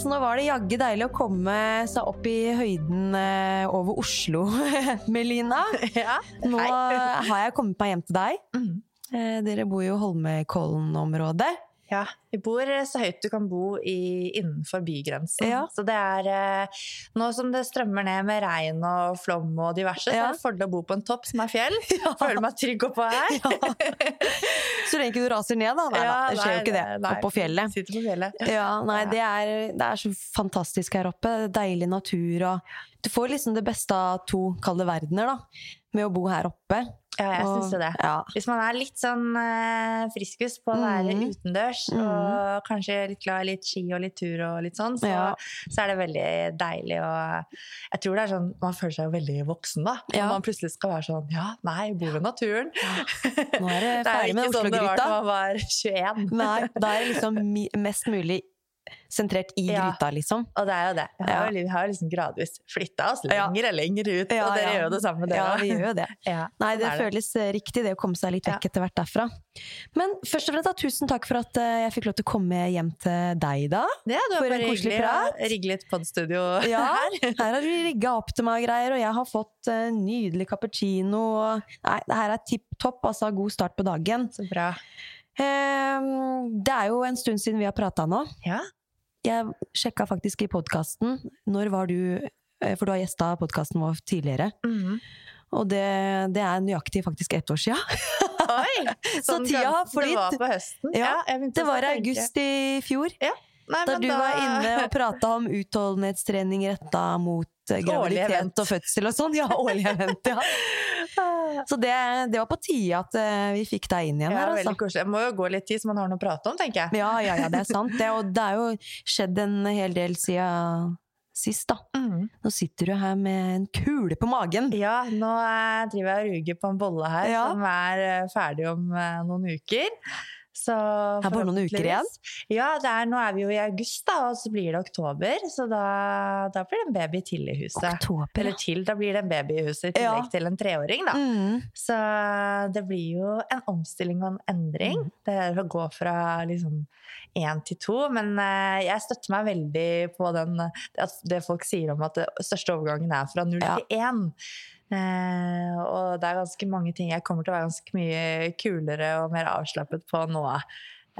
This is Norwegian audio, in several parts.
Yes, nå var det jaggu deilig å komme seg opp i høyden eh, over Oslo, Melina. Ja. Nå har jeg kommet meg hjem til deg. Mm. Eh, dere bor jo i Holmenkollen-området. Ja, vi bor så høyt du kan bo i, innenfor bygrensen. Ja. Så det er eh, Nå som det strømmer ned med regn og flom og diverse, så er det fordel å bo på en topp som er fjell. Føler meg trygg oppå her. Så lenge du raser ned, da. Nei. Det skjer jo ikke det. nei, Oppå fjellet. Sitter på fjellet. Ja, nei, det er, det er så fantastisk her oppe. Deilig natur og Du får liksom det beste av to kalde verdener, da. Med å bo her oppe. Ja, jeg syns jo det. Ja. Hvis man er litt sånn eh, friskus på å være mm. utendørs, mm. og kanskje litt glad i litt ski og litt tur og litt sånn, så, Ja. så er det veldig deilig og Jeg tror det er sånn Man føler seg jo veldig voksen, da. Når Ja. man plutselig skal være sånn Ja, nei, bor ved naturen. Nå er det ferdig Det er ferdig jo er ikke sånn det var da man var 21. Nei, da er det liksom mest mulig sentrert i Ja. gryta, liksom. Og det er jo det. Vi har, jo, vi har liksom gradvis flytta oss lenger og lenger ut, Ja, og dere gjør jo det samme, dere Ja, vi gjør jo det. Ja, Nei, det, det er føles eh, riktig det å komme seg litt vekk etter hvert derfra. Men først og fremst da, tusen takk for at eh, jeg fikk lov til å komme hjem til deg da. Ja, det For var en bare koselig prat. rigge litt podstudio Ja, her. her har du rigga opp til meg og greier, og jeg har fått eh, nydelig cappuccino. Nei, det her er tipp topp, altså god start på dagen. Så bra. Ehm, det er jo en stund siden vi har prata nå. Ja. Jeg sjekka faktisk i podkasten. Når var du eh, For du har gjesta podkasten vår tidligere. Mm. Og det, det er nøyaktig faktisk ett år sia. Oi! Så sånn tida har ganske- Det var på høsten. Ja, jeg Det var i august i fjor. Nei, Da du du var inne og prata om utholdenhetstrening retta mot eh, graviditet og fødsel og sånn. Ja, årlig event, ja. Så det, det var på tide at eh, vi fikk deg inn igjen Ja, her, altså. Det må jo gå litt tid, så man har noe å prate om, tenker jeg. Ja, ja, ja, det er sant. Det, og det er jo skjedd en hel del siden sist, da. Mm. Nå sitter du her med en kule på magen. Ja, nå driver jeg og ruger på en bolle her Ja. som er eh, ferdig om noen uker. Så er bare noen uker igjen? Ja, det er, nå er vi jo i august, da, og så blir det oktober. Så da, da blir det en baby til i huset. Oktober, Eller ja. til, da blir det en baby i huset i tillegg Ja. til en treåring, da. Mm. Så det blir jo en omstilling og en endring. Mm. Det er å gå fra liksom én til to. Men eh, jeg støtter meg veldig på den, det, det folk sier om at det største overgangen er fra null Ja. til én. Eh, og det er ganske mange ting jeg kommer til å være ganske mye kulere og mer avslappet på nå.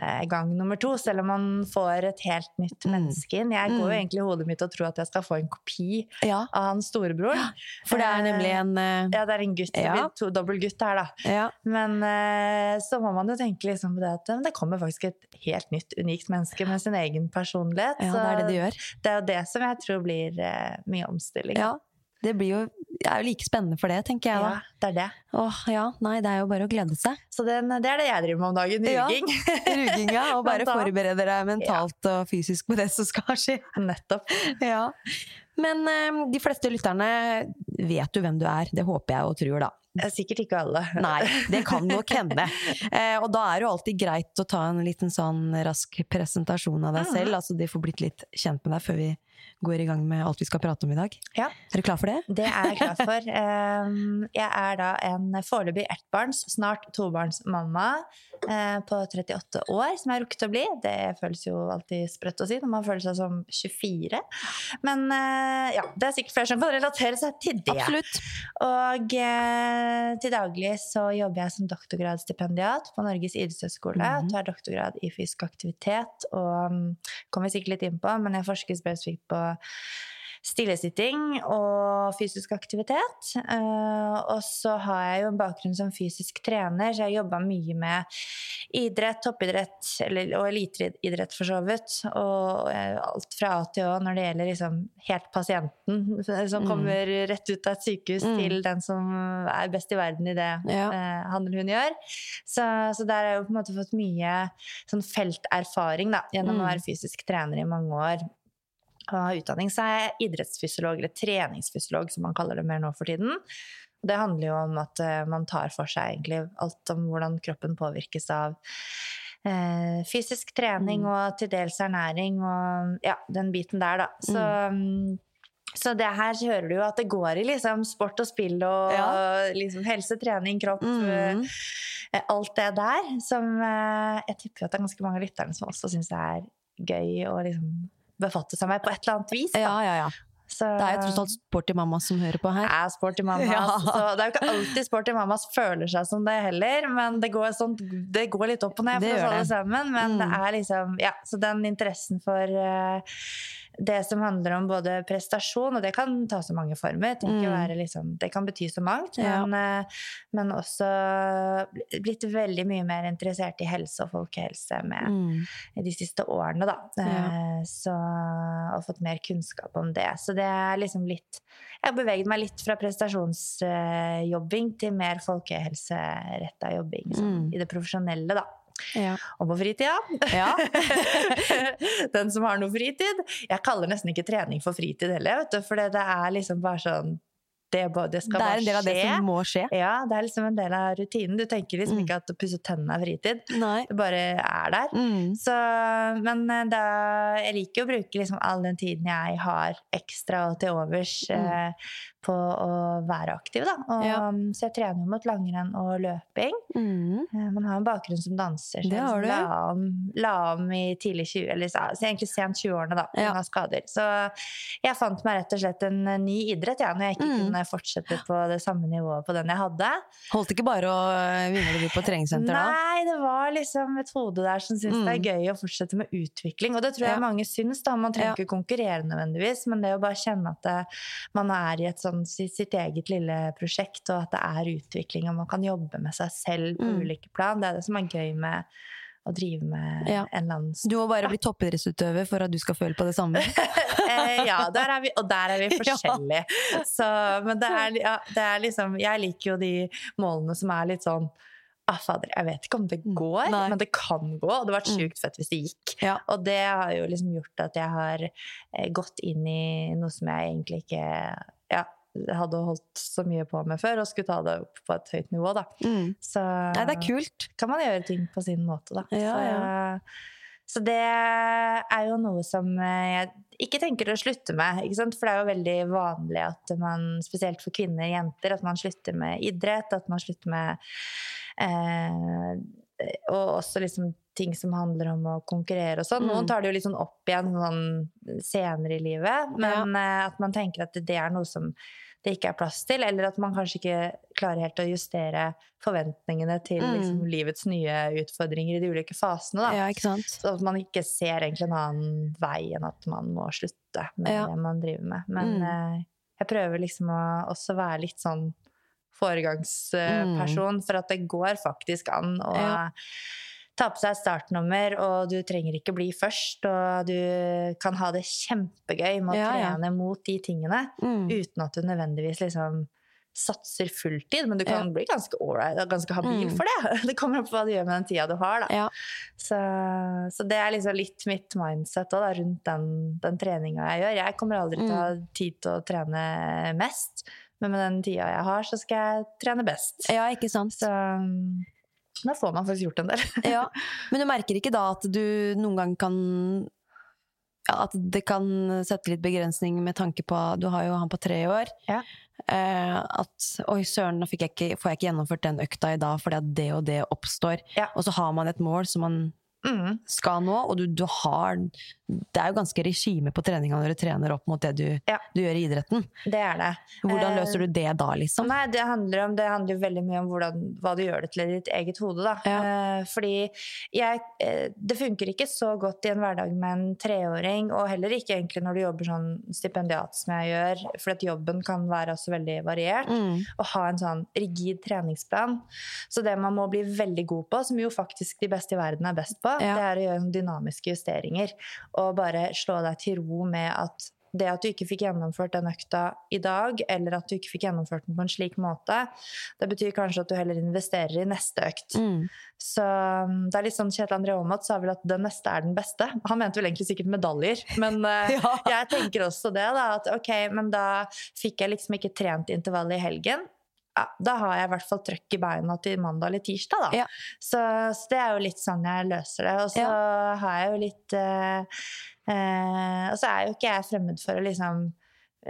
eh, Gang nummer to, selv om man får et helt nytt Mm. menneske inn. Jeg går jo Mm. egentlig i hodet mitt og tror at jeg skal få en kopi Ja, av han storebror. for det er nemlig en eh, Ja, det er en gutt. Det Ja. blir to dobbel gutt her, da. ja. Men eh, så må man jo tenke liksom på det at det kommer faktisk et helt nytt, unikt menneske med sin egen personlighet. ja, det er det det gjør. Det er jo det som jeg tror blir eh, mye omstilling. Ja, det blir jo det er jo like spennende for det, tenker jeg da. Ja, det er det. Åh, ja, nei, det er jo bare å glede seg. Så den, det er det jeg driver med om dagen. Ja. Ruging. Ruginga, og bare forberede deg mentalt og fysisk på det som skal skje. Nettopp. Ja. Men eh, de fleste lytterne vet jo hvem du er, det håper jeg og tror da. Eh, Sikkert ikke alle. Nei, det kan nok hende. Eh, og da er det jo alltid greit å ta en liten sånn rask presentasjon av deg Mhm. selv, altså de får blitt litt kjent med deg før vi går i gang med alt vi skal prate om i dag. Ja. Er du klar for det? Det er jeg klar for. Jeg er da en foreløpig ettbarns, snart tobarnsmamma eh, på 38 år, som jeg har rukket å bli. Det føles jo alltid sprøtt å si når man føler seg som 24. Men eh, ja, det er sikkert flere som kan relatere seg til det. Absolutt. Og eh, til daglig så jobber jeg som doktorgradsstipendiat på Norges idrettshøgskole. Mm. Tar doktorgrad i fysisk aktivitet og um, kommer sikkert litt inn på, men jeg forsker spesifikt på stillesitting og fysisk aktivitet. Eh, og så har jeg jo en bakgrunn som fysisk trener, så jeg har jobba mye med idrett, toppidrett eller, og eliteidrett for så vidt. Og eh, alt fra A til Å når det gjelder liksom helt pasienten som Mm. kommer rett ut av et sykehus, Mm. til den som er best i verden i det Ja. eh, han eller hun gjør. Så, så der har jeg jo på en måte fått mye sånn felterfaring da, gjennom Mm. å være fysisk trener i mange år. Ha utdanning, så er jeg idrettsfysiolog, eller treningsfysiolog som man kaller det mer nå for tiden. Det handler jo om at eh, man tar for seg egentlig alt om hvordan kroppen påvirkes av eh, fysisk trening Mm. og til dels ernæring og ja, den biten der, da. Så, mm, så det her hører du jo at det går i liksom sport og spill og Ja. liksom helse, trening, kropp. eh, Mm. alt det der som eh, jeg tipper at det er ganske mange av lytterne som også syns er gøy og liksom befatte seg med på et eller annet vis. Da. Ja, ja, ja. Så, Det er jo tross alt sporty mamma som hører på her. er sporty mammas. Ja. Så det er jo ikke alltid sporty mammas føler seg som det heller, men det går, sånt, det går litt opp og ned for oss alle sammen. Men Mm. det er liksom Ja, så den interessen for eh, det som handler om både prestasjon, og det kan ta så mange former. Det, Mm. være liksom, det kan bety så mangt, Ja. men, eh, men også blitt veldig mye mer interessert i helse og folkehelse med Mm. de siste årene, da. Ja. Eh, Så, og fått mer kunnskap om det. Så det er liksom litt Jeg har beveget meg litt fra prestasjonsjobbing til mer folkehelseretta jobbing sånn, Mm. i det profesjonelle, da. Ja. Og på fritida. Ja. Den som har noe fritid. Jeg kaller nesten ikke trening for fritid heller, vet du, for det er liksom bare sånn Det, bare, det Det er en del av det som må skje. Ja, det er liksom en del av rutinen. Du tenker liksom Mm. ikke at å pusse tennene er fritid. Nei. Det bare er der. Mm. Så, men eh, da, jeg liker å bruke liksom all den tiden jeg har ekstra og til overs eh, på å være aktiv. Da. Og, Mm. Ja. Så jeg trener jo mot langrenn og løping. Mm. Eh, Man har en bakgrunn som danser, så Det jeg har liksom du. la, om, la om i tidlig 20, eller så, egentlig sent 20-årene, da, Ja. skader. Så jeg fant meg rett og slett en eh, ny idrett, ja, når jeg ikke Mm. kunne fortsette på det samme nivået på den jeg hadde. Holdt ikke bare å vinne vingle det på treningssenter da? Nei, det var liksom et hode der som syntes det Mm. er gøy å fortsette med utvikling. Og det tror jeg Ja. mange syns. da, Man trenger ikke konkurrere nødvendigvis, men det å bare kjenne at det, man er i et sånn, sitt, eget lille prosjekt, og at det er utvikling, og man kan jobbe med seg selv på Mm. ulike plan, det er det som er gøy med å drive med Ja. en lands... Du må bare bli toppidrettsutøver for at du skal føle på det samme. eh, ja, der er vi, og der er vi Ja. forskjellige. Så, men det er, ja, det er liksom Jeg liker jo de målene som er litt sånn Ah, fader, jeg vet ikke om det går, Mm. Nei. men det kan gå. Og det hadde vært Mm. sjukt fett hvis det gikk. Ja. Og det har jo liksom gjort at jeg har eh, gått inn i noe som jeg egentlig ikke ja, hadde holdt så mye på med før, og skulle ta det opp på et høyt nivå, da. Mm. Så Nei, det er kult. kan man gjøre ting på sin måte, da. Ja, så, ja. så det er jo noe som jeg ikke tenker å slutte med. For det er jo veldig vanlig at man, spesielt for kvinner og jenter, at man slutter med idrett, at man slutter med eh, Og også liksom ting som handler om å konkurrere og sånn. Noen Mm. tar det jo litt sånn opp igjen sånn senere i livet, men ja. at man tenker at det er noe som det ikke er plass til, eller at man kanskje ikke klarer helt å justere forventningene til Mm. liksom, livets nye utfordringer i de ulike fasene. Da. Ja? Så at man ikke ser egentlig en annen vei enn at man må slutte med Ja. det man driver med. Men Mm. eh, jeg prøver liksom å også være litt sånn foregangsperson, for at det går faktisk an å Mm. Ja. Ta på seg startnummer, og du trenger ikke bli først, og du kan ha det kjempegøy med å Ja, ja. trene mot de tingene, Mm. uten at du nødvendigvis liksom satser fulltid, men du kan bli ganske ålreit og ganske habil Mm. for det. Det kommer an på hva du gjør med den tida du har, da. Ja. Så, så det er liksom litt mitt mindset også, da, rundt den, den treninga jeg gjør. Jeg kommer aldri til å ha tid til å trene mest, men med den tida jeg har, så skal jeg trene best. ja, ikke sant? Så da får man faktisk gjort en del. Ja. Men du merker ikke da at du noen gang kan ja, At det kan sette litt begrensning med tanke på Du har jo han på tre år. Ja. Eh, at oi, søren, nå fikk jeg ikke, får jeg ikke gjennomført den økta i dag fordi at det og det oppstår. Ja. Og så har man et mål som man Mm. skal nå, og du, du har det er jo ganske regime på treninga når du trener opp mot det du, Ja. du gjør i idretten. Det er det. Hvordan Eh, løser du det da, liksom? Nei, det handler, om, det handler jo veldig mye om hvordan, hva du gjør det til i ditt eget hode. Da. Ja. Eh, fordi jeg, eh, det funker ikke så godt i en hverdag med en treåring, og heller ikke egentlig når du jobber sånn stipendiat som jeg gjør, for at jobben kan være også veldig variert. Mm. Å ha en sånn rigid treningsplan. Så det man må bli veldig god på, som jo faktisk de beste i verden er best på, Ja. det er å gjøre dynamiske justeringer. Og bare slå deg til ro med at det at du ikke fikk gjennomført den økta i dag, eller at du ikke fikk gjennomført den på en slik måte, det betyr kanskje at du heller investerer i neste økt. Mm. Så um, det er litt sånn Kjetil André Aamodt sa vel at den neste er den beste. Han mente vel egentlig sikkert medaljer, men eh, Ja. jeg tenker også det, da. At ok, men da fikk jeg liksom ikke trent intervallet i helgen. Ja, da har jeg i hvert fall trøkk i beina til mandag eller tirsdag, da. Ja. Så, så det er jo litt sånn jeg løser det. Og så har jeg jo litt eh, eh, Og så er jo ikke jeg fremmed for å liksom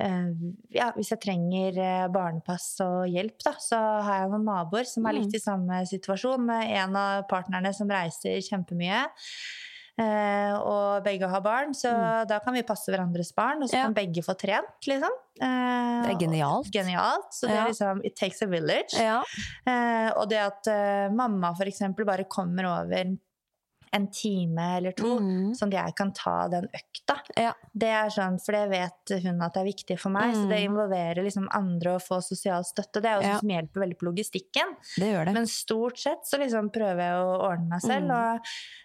eh, ja, hvis jeg trenger eh, barnepass og hjelp, da, så har jeg noen naboer som er Mm. litt i samme situasjon, med en av partnerne som reiser kjempemye. Eh, og begge har barn, så da kan vi passe hverandres barn, og så Mm. Ja. kan begge få trent, liksom. Eh, Det er genialt. Genialt. Så det Ja. er liksom It takes a village. Ja. Eh, og det at eh, mamma for eksempel bare kommer over en time eller to, Mm. sånn at jeg kan ta den økta. Ja. Det er sånn, For det vet hun at det er viktig for meg, så det Mm. involverer liksom andre å få sosial støtte. Det er jo Ja. som hjelper veldig på logistikken. Det gjør det. Men stort sett så liksom prøver jeg å ordne meg selv. Mm. Og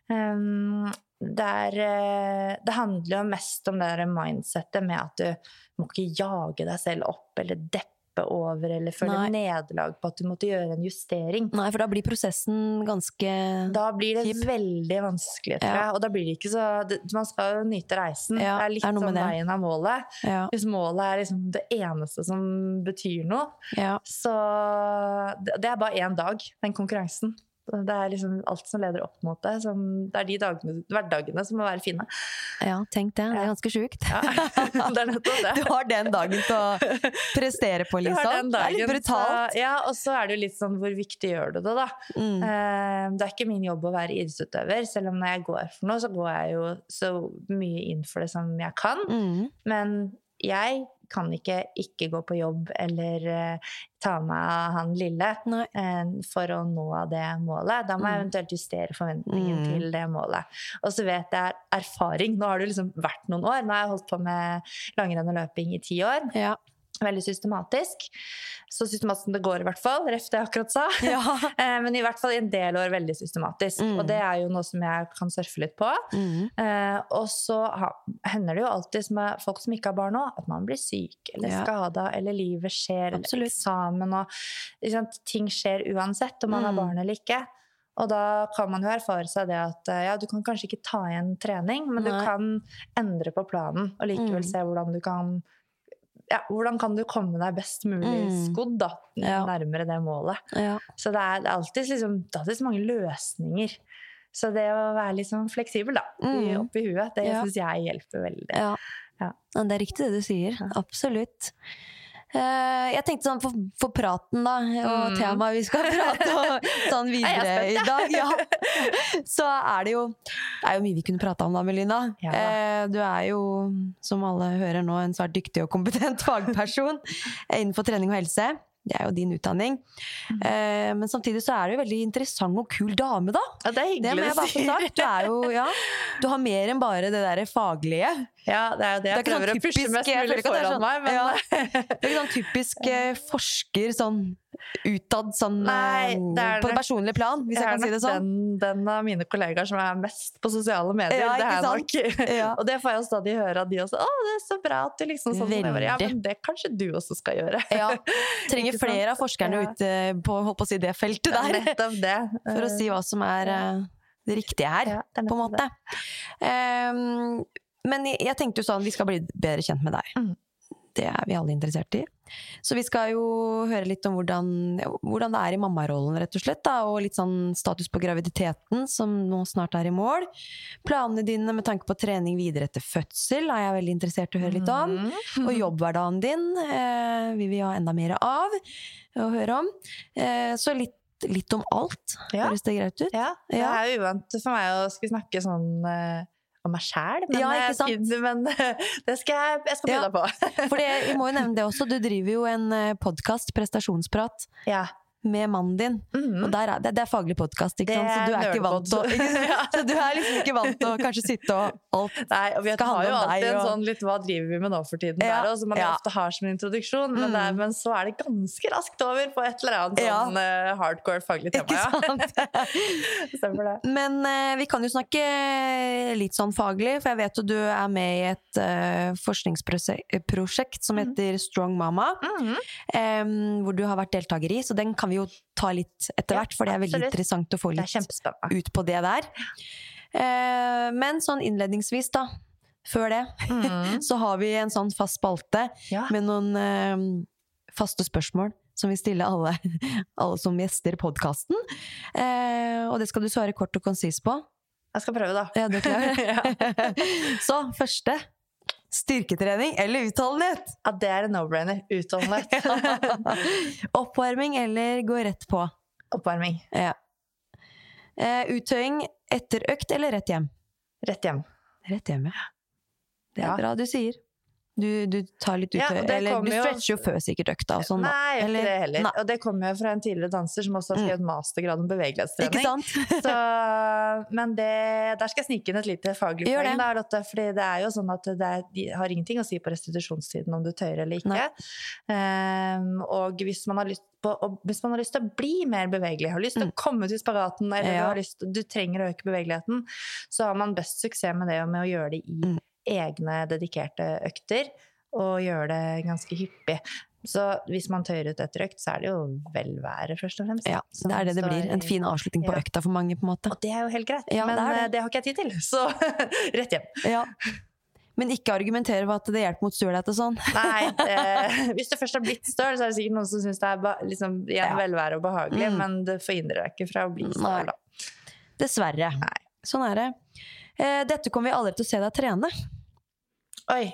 um, det, er, eh, det handler jo mest om det der mindsettet med at du må ikke jage deg selv opp eller deppe over eller føle nederlag på at du måtte gjøre en justering. Nei, for da blir prosessen ganske Da blir det Kjip. veldig vanskelig, tror Ja. jeg. Og da blir det ikke så det, Man skal jo nyte reisen. Ja, det er litt det er sånn veien av målet. Ja. Hvis målet er liksom det eneste som betyr noe, ja. så det, det er bare én dag, den konkurransen. Det er liksom alt som leder opp mot det. Som, det er de dagene, hverdagene som må være fine. ja tenk det. Det er ganske sjukt. Ja. Du har den dagen til å prestere på, liksom. Det er litt brutalt. Så, ja, og så er det jo litt sånn hvor viktig gjør du det, da. Mm. Eh, Det er ikke min jobb å være idrettsutøver, selv om når jeg går for noe, så går jeg jo så mye inn for det som jeg kan. Mm. Men jeg kan ikke ikke gå på jobb eller uh, ta med han lille eh, for å nå det målet. Da må jeg Mm. eventuelt justere forventningen Mm. til det målet. Og så vet jeg erfaring. Nå har det liksom vært noen år. Nå har jeg holdt på med langrenn og løping i ti år. Ja. Veldig systematisk. Så systematisk som det går, i hvert fall. Ref det jeg akkurat sa. ja. Eh, Men i hvert fall i en del år veldig systematisk. Mm. Og det er jo noe som jeg kan surfe litt på. Mm. Eh, og så hender det jo alltid med folk som ikke har barn nå, at man blir syk eller Ja. skada, eller livet skjer, eller eksamen og liksom, Ting skjer uansett om man har Mm. barn eller ikke. Og da kan man jo erfare seg det at eh, ja, du kan kanskje ikke ta igjen trening, men du kan endre på planen og likevel Mm. se hvordan du kan ja, hvordan kan du komme deg best mulig Mm. skodd da, nærmere det målet? ja. Så det er, alltid, liksom, så mange løsninger. Så det å være litt sånn fleksibel da, Mm. oppi huet, det Ja. syns jeg hjelper veldig. Ja. Ja, Det er riktig det du sier. Absolutt. Eh, jeg tenkte sånn for, for praten, da, og Mm. temaet vi skal prate om sånn videre er i dag, ja. så er det jo er jo mye vi kunne prata om da, Melina. Ja da. Eh, du er jo, som alle hører nå, en svært dyktig og kompetent fagperson innenfor trening og helse. Det er jo din utdanning. Mm. Eh, men samtidig så er du en veldig interessant og kul dame, da. Ja, det er Det hyggelig å bare si. Du jo, ja, du har mer enn bare det der faglige. Ja, det er jo det Det er jeg sånn prøver å pushe mest mulig foran sånn- meg, men Ja. Det er ikke sånn typisk eh, forsker sånn utad, sånn Nei, eh, det på det personlige plan, hvis jeg, kan si det sånn. Den, den av mine kollegaer som er mest på sosiale medier. Ja, det er nok. Ja. Og det får jeg jo stadig høre av de også. 'Å, det er så bra at du liksom sånn.' Bare, Ja, men det kanskje du også skal gjøre. Ja, trenger flere av forskerne Ja. ute på holdt på å si, det feltet er der, nettopp det. for å si hva som er eh, det riktige her, det på en måte. Um, men jeg, jeg tenkte jo sånn, vi skal bli bedre kjent med deg. Mm. Det er vi alle interessert i. Så vi skal jo høre litt om hvordan, hvordan det er i mammarollen, rett og slett. Da, og litt sånn status på graviditeten, som nå snart er i mål. Planene dine med tanke på trening videre etter fødsel er jeg veldig interessert i å høre litt om. Mm. Og jobbhverdagen din eh, vil vi ha enda mer av å høre om. Eh, så litt, litt om alt. Ja. Høres det greit ut? Ja, det er uvant for meg å skulle snakke sånn eh, om meg sjæl, men, Ja, ikke sant? men det skal jeg, jeg skal by Ja. deg på. For jeg må jo nevne det også, du driver jo en podkast, Prestasjonsprat, Ja. Med mannen din. Mhm. Og der er, det, det er faglig podkast, ikke sant? Så du er ikke vant til å? Så du er liksom ikke vant til å kanskje sitte og alt Nei, og vi Skal har jo alltid deg, en sånn litt 'hva driver vi med nå for tiden?' Ja, der også, som man ja. ofte har som introduksjon, men, det Mm. men så er det ganske raskt over på et eller annet Ja. sånn uh, hardcore faglig tema. Ikke sant? Stemmer det. Men uh, vi kan jo snakke litt sånn faglig, for jeg vet jo du er med i et uh, forskningsprosjekt som heter heter Strong Mama, -hmm. um, hvor du har vært deltaker i, så den kan vi jo ta litt etter hvert, for det er veldig absolutt. interessant å få litt ut på det der. Eh, men sånn innledningsvis, da, før det, mm. så har vi en sånn fast spalte Ja. med noen eh, faste spørsmål som vi stiller alle, alle som gjester podkasten. Eh, og det skal du svare kort og konsist på. Jeg skal prøve, da. Ja, du klarer klar? Ja. Så første. Styrketrening eller utholdenhet? Ja, det er en no-brainer. Utholdenhet. Oppvarming eller gå rett på? Oppvarming. Ja. Eh, uttøying etter økt eller rett hjem? Rett hjem. Rett hjem, ja. Det er Ja. bra du sier. Du, du tar litt Ja, og det eller du stretcher jo før sikkert økta og sånn. Nei, jeg gjør Eller- ikke det heller. Nei. Og det kommer jo fra en tidligere danser som også har skrevet mastergrad om bevegelighetstrening. sant? Så, men det, der skal jeg snike inn et lite faglig poeng. det. Da, Lotte, fordi det er jo sånn at det er, de har ingenting å si på restitusjonstiden om du tøyer eller ikke. Ehm, og hvis man, har lyst på, og hvis man har lyst til å bli mer bevegelig, har lyst til å komme ut i spagaten, eller du, Mm. Ja. har lyst, du trenger å øke bevegeligheten, så har man best suksess med det og med å gjøre det i Mm. Egne dedikerte økter, og gjør det ganske hyppig. Så hvis man tøyer ut etter økt, så er det jo velvære, først og fremst. Ja, det er det det blir. En fin avslutning på Ja. økta for mange, på en måte. Og det er jo helt greit, Ja, men det det. eh, det har ikke jeg tid til. Så rett hjem. Ja. Men ikke argumentere for at det hjelper mot stølhet og sånn. Nei, det, hvis du først har blitt støl, så er det sikkert noen som syns det er liksom, igjen, velvære og behagelig, Mm. men det forhindrer deg ikke fra å bli støl. da. Dessverre. Nei. Sånn er det. Eh, Dette kommer vi aldri til å se deg trene. Oi.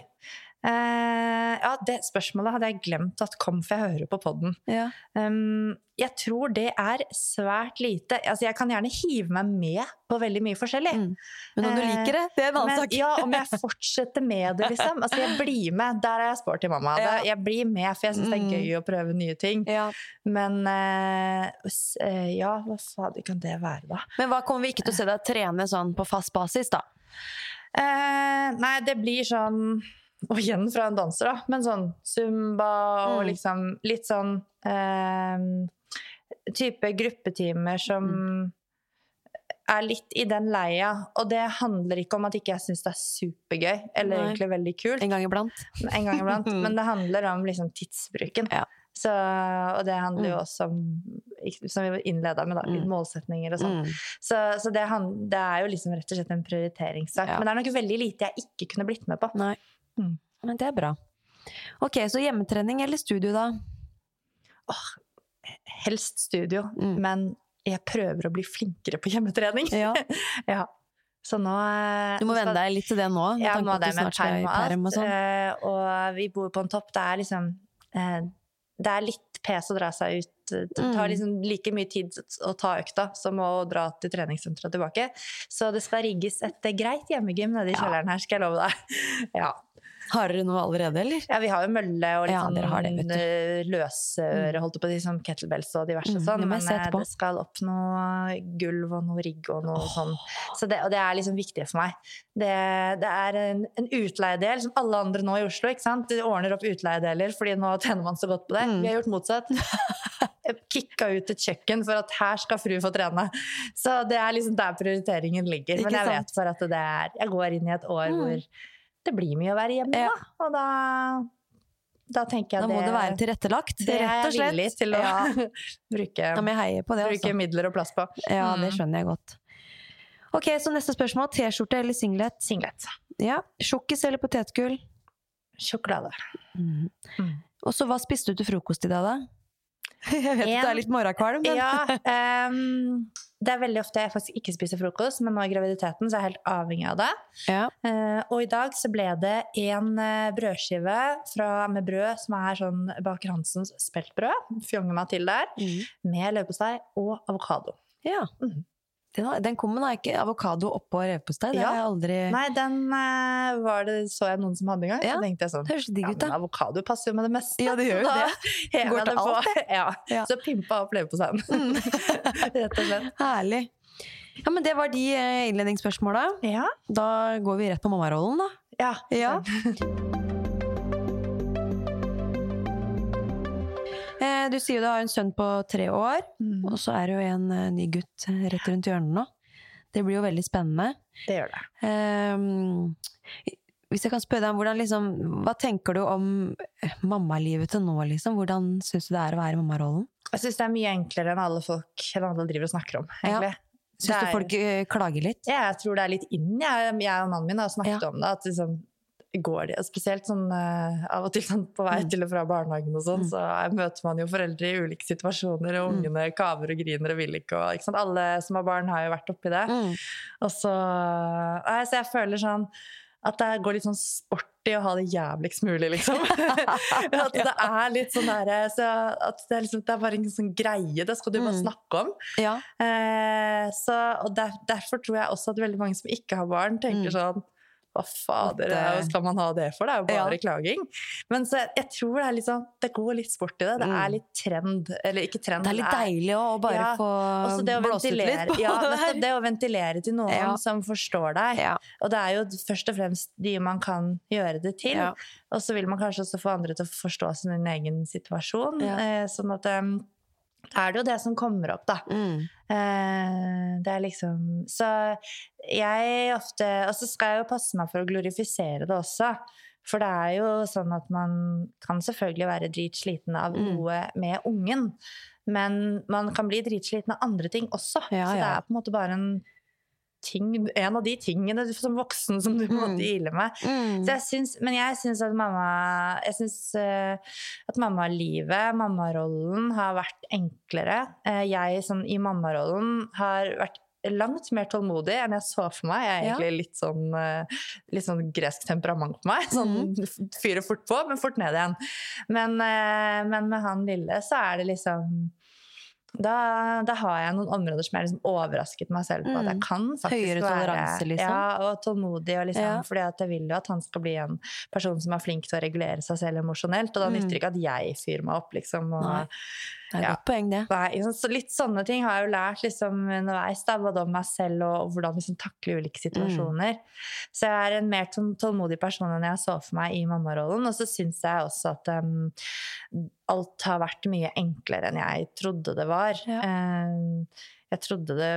Uh, ja, det spørsmålet hadde jeg glemt at kom, for jeg hører på podden. Ja. Um, jeg tror det er svært lite Altså, jeg kan gjerne hive meg med på veldig mye forskjellig. Mm. Men om du Eh, liker det, det er en annen sak. ja, om jeg fortsetter med det, liksom. Altså, jeg blir med. Der er jeg sporty mamma. Ja. Jeg blir med, for jeg syns det er Mm. gøy å prøve nye ting. Ja. Men uh, ja, hva fader kan det være, da? Men hva kommer vi ikke til å se deg trene sånn på fast basis, da? Eh, nei, det blir sånn Og igjen fra en danser, da. Men sånn zumba og Mm. liksom litt sånn eh, Type gruppetimer som Mm. er litt i den leia. Og det handler ikke om at ikke jeg syns det er supergøy, eller Nei. egentlig veldig kult. En gang iblant? en gang iblant. Men det handler om liksom tidsbruken. Ja. Så, og det handler jo Mm. også om, som vi innleda med, da, litt Mm. målsetninger og sånn. Mm. Så, så det, det er jo liksom rett og slett en prioriteringssak. Ja. Men det er nok veldig lite jeg ikke kunne blitt med på. Nei. Mm. Men det er bra. Ok, så hjemmetrening eller studio, da? Åh, Helst studio, Mm. men jeg prøver å bli flinkere på hjemmetrening. Ja. Ja. Så nå eh, Du må venne deg litt til det nå. med Ja, nå må det med perm og og alt. sånn. eh, Og vi bor på en topp. Det er liksom eh, Det er litt pes å dra seg ut. Det tar Mm. liksom like mye tid å ta økta som å dra til treningssenteret og tilbake. Så det skal rigges et eh, greit hjemmegym nede i kjelleren her, skal jeg love deg. Ja. Har dere noe allerede, eller? Ja, vi har jo mølle og litt Ja, sånn eh, løsøre, holdt på å si, som kettlebells og diverse Mm, sånn. Men eh, det skal opp noe gulv og noe rigg og noe sånn. Så det, og det er liksom viktig for meg. Det, det er en, en utleiedel, som alle andre nå i Oslo. ikke sant? De ordner opp utleiedeler fordi nå tjener man så godt på det. Mm. Vi har gjort motsatt. Kicka ut et kjøkken for at her skal fru få trene. Så det er liksom der prioriteringen ligger. Men jeg vet for at det er Jeg går inn i et år Mm. hvor det blir mye å være hjemme, Ja. da. Og da, da tenker jeg Da må det være tilrettelagt, det er rett og jeg villig til å Ja, bruke, ja, det, bruke altså. midler og plass på. Ja, det Mm. skjønner jeg godt. Ok, så neste spørsmål. T-skjorte eller singlet? Singlet. Ja. Sjokkis eller potetgull? Sjokolade. Mm. Mm. Og så hva spiste du til frokost i dag, da? Jeg vet at du er litt morgenkvalm, men Ja, um, det er veldig ofte jeg faktisk ikke spiser frokost, men nå i graviditeten så er jeg helt avhengig av det. ja. Uh, og i dag så ble det en eh, brødskive fra, med brød som er sånn Baker Hansens speltbrød, fjonger meg til der, Mm. med leverpostei og avokado. ja. Mm. Den, kommer har ikke Avokado oppå leverpostei. Det Ja. har jeg aldri Nei, den eh, var det, så jeg noen som hadde en gang. Ja. Så tenkte jeg sånn Det høres digg ja, men avokado passer jo med det meste. Ja, det gjør jo det. Går til det alt, Ja. Ja. Så pimpa opp leverposteien. Rett og slett. Herlig. Ja, men det var de eh, innledningsspørsmåla. Ja. Da går vi rett på mammarollen, da. ja. Ja. Du sier jo du har en sønn på tre år, Mm, og så er det jo en eh, ny gutt eh, rett rundt hjørnet nå. Det blir jo veldig spennende. det gjør det. Um, hvis jeg kan spørre deg hvordan liksom, Hva tenker du om eh, mammalivet til nå, liksom? Hvordan syns du det er å være i mammarollen? Jeg syns det er mye enklere enn alle folk enn alle driver og snakker om. Ja. egentlig. Syns du folk eh, klager litt? Ja, jeg tror det er litt inn. Jeg, jeg og mannen min har snakket Ja. om det. At liksom, går de, Spesielt sånn, eh, av og til sånn, på vei Mm. til og fra barnehagen og sånn, Mm. så er- møter man jo foreldre i ulike situasjoner, og Mm. ungene kaver og griner og vil ikke. Og, ikke sant? Alle som har barn, har jo vært oppi det. Og så, nei, så jeg føler sånn at det går litt sånn sport å ha det jævligst mulig, liksom. at det er litt sånn der, så at det, er liksom, det er bare en sånn greie, det skal du bare snakke om. Ja. Eh, så, og der, derfor tror jeg også at veldig mange som ikke har barn, tenker Mm. sånn hva fader, At, eh, hva skal man ha det for? Det er jo Ja. bare klaging. Men så, jeg tror det er sånn, det går litt sport i det. Det Mm. er litt trend. Eller ikke trend, Det er litt deilig å bare Ja, få blåst ut litt på ja, det nettopp der. det å ventilere til noen Ja. som forstår deg. Ja. Og det er jo først og fremst de man kan gjøre det til. Ja. Og så vil man kanskje også få andre til å forstå sin egen situasjon. Ja. Eh, sånn at da er det jo det som kommer opp, da. Mm. Eh, det er liksom Så jeg ofte Og så skal jeg jo passe meg for å glorifisere det også. For det er jo sånn at man kan selvfølgelig være dritsliten av Mm. noe med ungen. Men man kan bli dritsliten av andre ting også. Ja, så det er på en måte bare en ting En av de tingene som voksen som du må Mm. deale med. Mm. Så jeg syns, men jeg syns at mamma Jeg synes, uh, at mammalivet, mammarollen, har vært enklere. Uh, jeg sånn i mammarollen har vært langt mer tålmodig enn jeg så for meg. Jeg er Ja. egentlig litt sånn, uh, litt sånn gresk temperament på meg. Sånn fyrer fort på, men fort ned igjen. Men, eh, men med han lille så er det liksom da, da har jeg noen områder som jeg liksom overrasket meg selv på. At jeg Mm. kan faktisk Høyere være toleranse, liksom? Ja, og tålmodig. Og liksom, Ja. Fordi jeg vil jo at han skal bli en person som er flink til å regulere seg selv emosjonelt. Og da Mm. nytter det ikke at jeg fyrer meg opp, liksom. Og, Nei. Det er et Ja. godt poeng, det. Nei, så litt sånne ting har jeg jo lært liksom, underveis, da, både om meg selv og, og hvordan liksom, takle ulike Mm. situasjoner. Så jeg er en mer tålmodig person enn jeg så for meg i mammarollen. Og så syns jeg også at um, alt har vært mye enklere enn jeg trodde det var. Ja. Um, jeg trodde det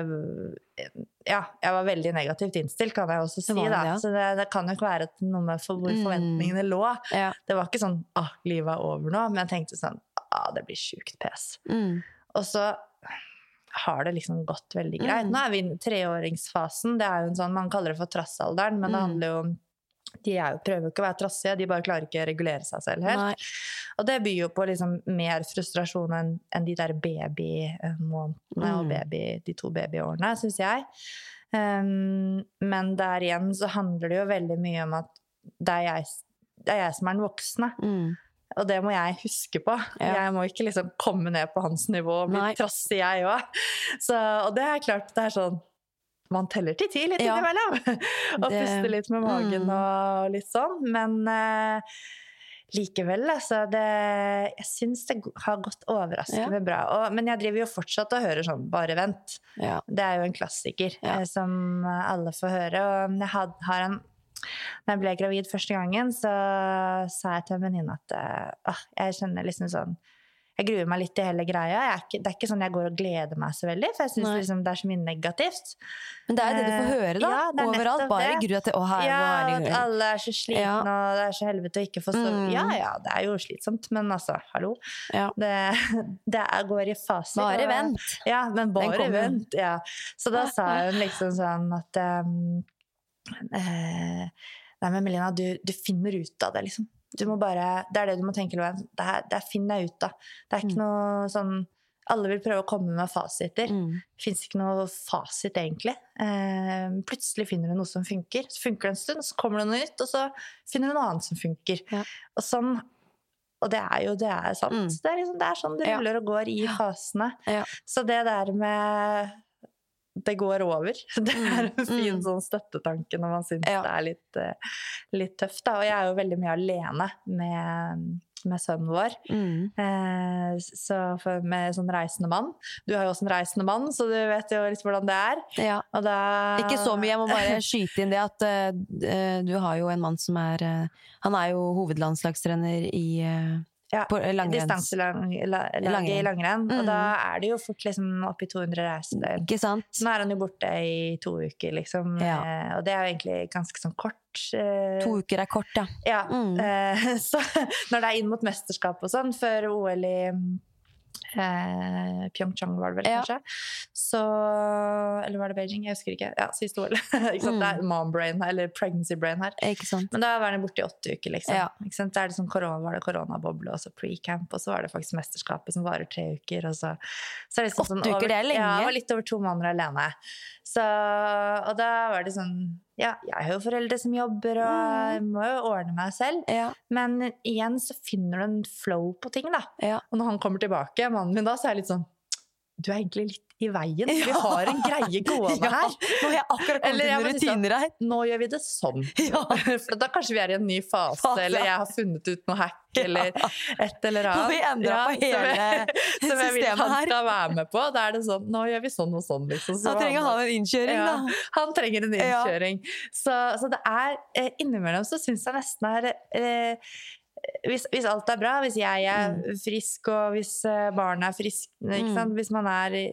Ja, jeg var veldig negativt innstilt, kan jeg også si. det, da. ja. Så det, det kan nok være noe med for hvor Mm. forventningene lå. Ja. Det var ikke sånn ah, livet er over nå, men jeg tenkte sånn ah, det blir sjukt pes. Mm. Og så har det liksom gått veldig greit. Mm. Nå er vi i treåringsfasen. Det er jo en sånn, Man kaller det for trassalderen, men det Mm. handler jo om de er jo, prøver jo ikke å være trassige, de bare klarer ikke å regulere seg selv helt. Nei. Og det byr jo på liksom mer frustrasjon enn en de der babymånedene og Mm. baby, de to babyårene, syns jeg. Um, men der igjen så handler det jo veldig mye om at det er jeg, det er jeg som er den voksne. Mm. Og det må jeg huske på. Ja. Jeg må ikke liksom komme ned på hans nivå og bli trassig, jeg òg. Og det er klart det er sånn Man teller til ti litt Ja. innimellom. og Det- puster litt med magen Mm. og litt sånn. Men uh, likevel, altså det, Jeg syns det har gått overraskende bra. Og, men jeg driver jo fortsatt og hører sånn 'bare vent'. Ja. Det er jo en klassiker Ja. eh, som alle får høre. Og jeg had, har en da jeg ble gravid første gangen, så sa jeg til en venninne at ah, jeg kjenner liksom sånn Jeg gruer meg litt til hele greia. Er ikke, det er ikke sånn jeg går og gleder meg så veldig, for jeg syns liksom det er så mye negativt. Men det er jo det du får Eh, høre, da. ja, det er Overalt. Bare grua til Å, her Ja, var at det alle er så slitne, Ja. og det er så helvete å ikke få sove. Mm. Ja ja, det er jo slitsomt, men altså, hallo. Ja. Det, det er, går i faser. Bare og- vent. ja, men bare vent. Ja. Så da sa hun liksom sånn at um, eh, Nei, men Melina, du, du finner ut av det, liksom. Du må bare, det er det du må tenke, Loen. Det, her- det her finner jeg ut av. Det er ikke Mm. noe sånn Alle vil prøve å komme med fasiter. Mm. Fins ikke noe fasit, egentlig. Eh, plutselig finner du noe som funker. Så funker det en stund, så kommer det noe nytt, og så finner du noe annet som funker. Ja. Og sånn og det er jo det er sant. Mm. Det, er liksom, det er sånn det Ja. ruller og går i fasene. Ja. Så det der med det går over. Det er en fin Mm. sånn støttetanke når man syns Ja. det er litt, eh, litt tøft. Da. Og jeg er jo veldig mye alene med, med sønnen vår. Mm. Eh, så for, med sånn reisende mann. Du har jo også en reisende mann, så du vet jo litt hvordan det er. Ja. Da, Ikke så mye, jeg må bare skyte inn det at eh, du har jo en mann som er uh, Han er jo hovedlandslagstrener i uh, Ja, på langrenns... Distanselaget i Langrenn. Mm. Og da er det jo fort liksom oppi 200 reisedøgn. Ikke sant? Nå er han jo borte i to uker, liksom. Ja. Eh, og det er jo egentlig ganske sånn kort. eh, To uker er kort, ja. Ja. Mm. Eh, så når det er inn mot mesterskap og sånn, før OL i eh, Pyeongchang var det vel, Ja. kanskje. Så Eller var det Beijing? Jeg husker ikke. Ja, siste OL. Mm. Det er mom brain, eller pregnancy brain her. Men da var den borte i åtte uker, liksom. Ja. Da er det sånn korona, var det koronaboble, og så pre-camp, og så var det faktisk mesterskapet som varer tre uker, og så, så er det liksom Åtte uker, det er lenge. Ja, det var litt over to måneder alene. Så, og da var det sånn Ja, jeg har jo foreldre som jobber, og jeg Mm. må jo ordne meg selv. Ja. Men igjen så finner du en flow på ting, da. Ja. Og når han kommer tilbake, mannen min, da, så er jeg litt sånn Du er egentlig litt i veien. Vi har en greie gående Ja, her. Nå har jeg akkurat kommet Eller inn sånn, rutiner her. Nå gjør vi det sånn. Ja. For da kanskje vi er i en ny fase, Fase, eller jeg har funnet ut noe hack, eller et eller annet. Har vi endret på som jeg- som jeg vil systemet han skal være med på. Da er det sånn Nå gjør vi sånn og sånn, liksom. Så han trenger han- ha en innkjøring, ja, da. han trenger en Ja. innkjøring. Så, så det er eh, Innimellom så syns jeg nesten er eh, hvis, hvis alt er bra, hvis jeg er frisk og hvis barna barnet er friske Mm. hvis man er i,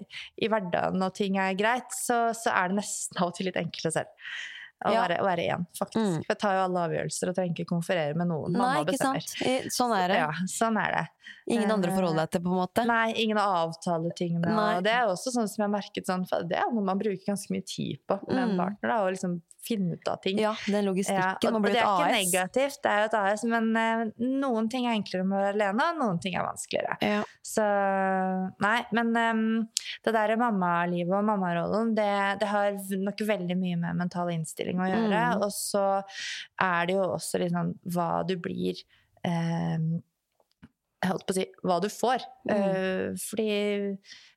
i hverdagen og ting er greit, så, så er det nesten av og til litt enklere selv. Å Ja. være, å være én, faktisk. Mm. For jeg tar jo alle avgjørelser og trenger ikke konferere med noen. Nei, Mamma ikke bestemmer. sant? Sånn er det. Ja, sånn er det. Ingen andre forholder å deg til, på en måte. Nei, ingen å avtale ting med. Og det er også sånn som jeg har merket sånn, for det er noe man bruker ganske mye tid på med en Mm. partner. Da, og liksom finne ut av ting. Ja, den logistikken. Ja, og et AS. det er ikke negativt, det er jo et AS, men eh, noen ting er enklere med å være alene, og noen ting er vanskeligere. Ja. Så nei, men um, det der mammalivet og mammarollen, det, det har nok veldig mye med mental innstilling å gjøre. Mm. Og så er det jo også litt sånn hva du blir um, holdt på å si hva du får. Mm. Uh, fordi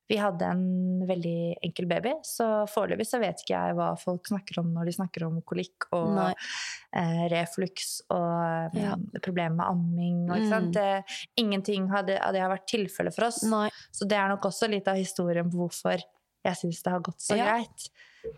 vi hadde en veldig enkel baby, så foreløpig så vet ikke jeg hva folk snakker om når de snakker om kolikk og eh, refluks og Ja. eh, problemer med amming. Og, Mm. Det, ingenting av det har vært tilfelle for oss. Nei. Så det er nok også litt av historien på hvorfor jeg syns det har gått så Ja. greit.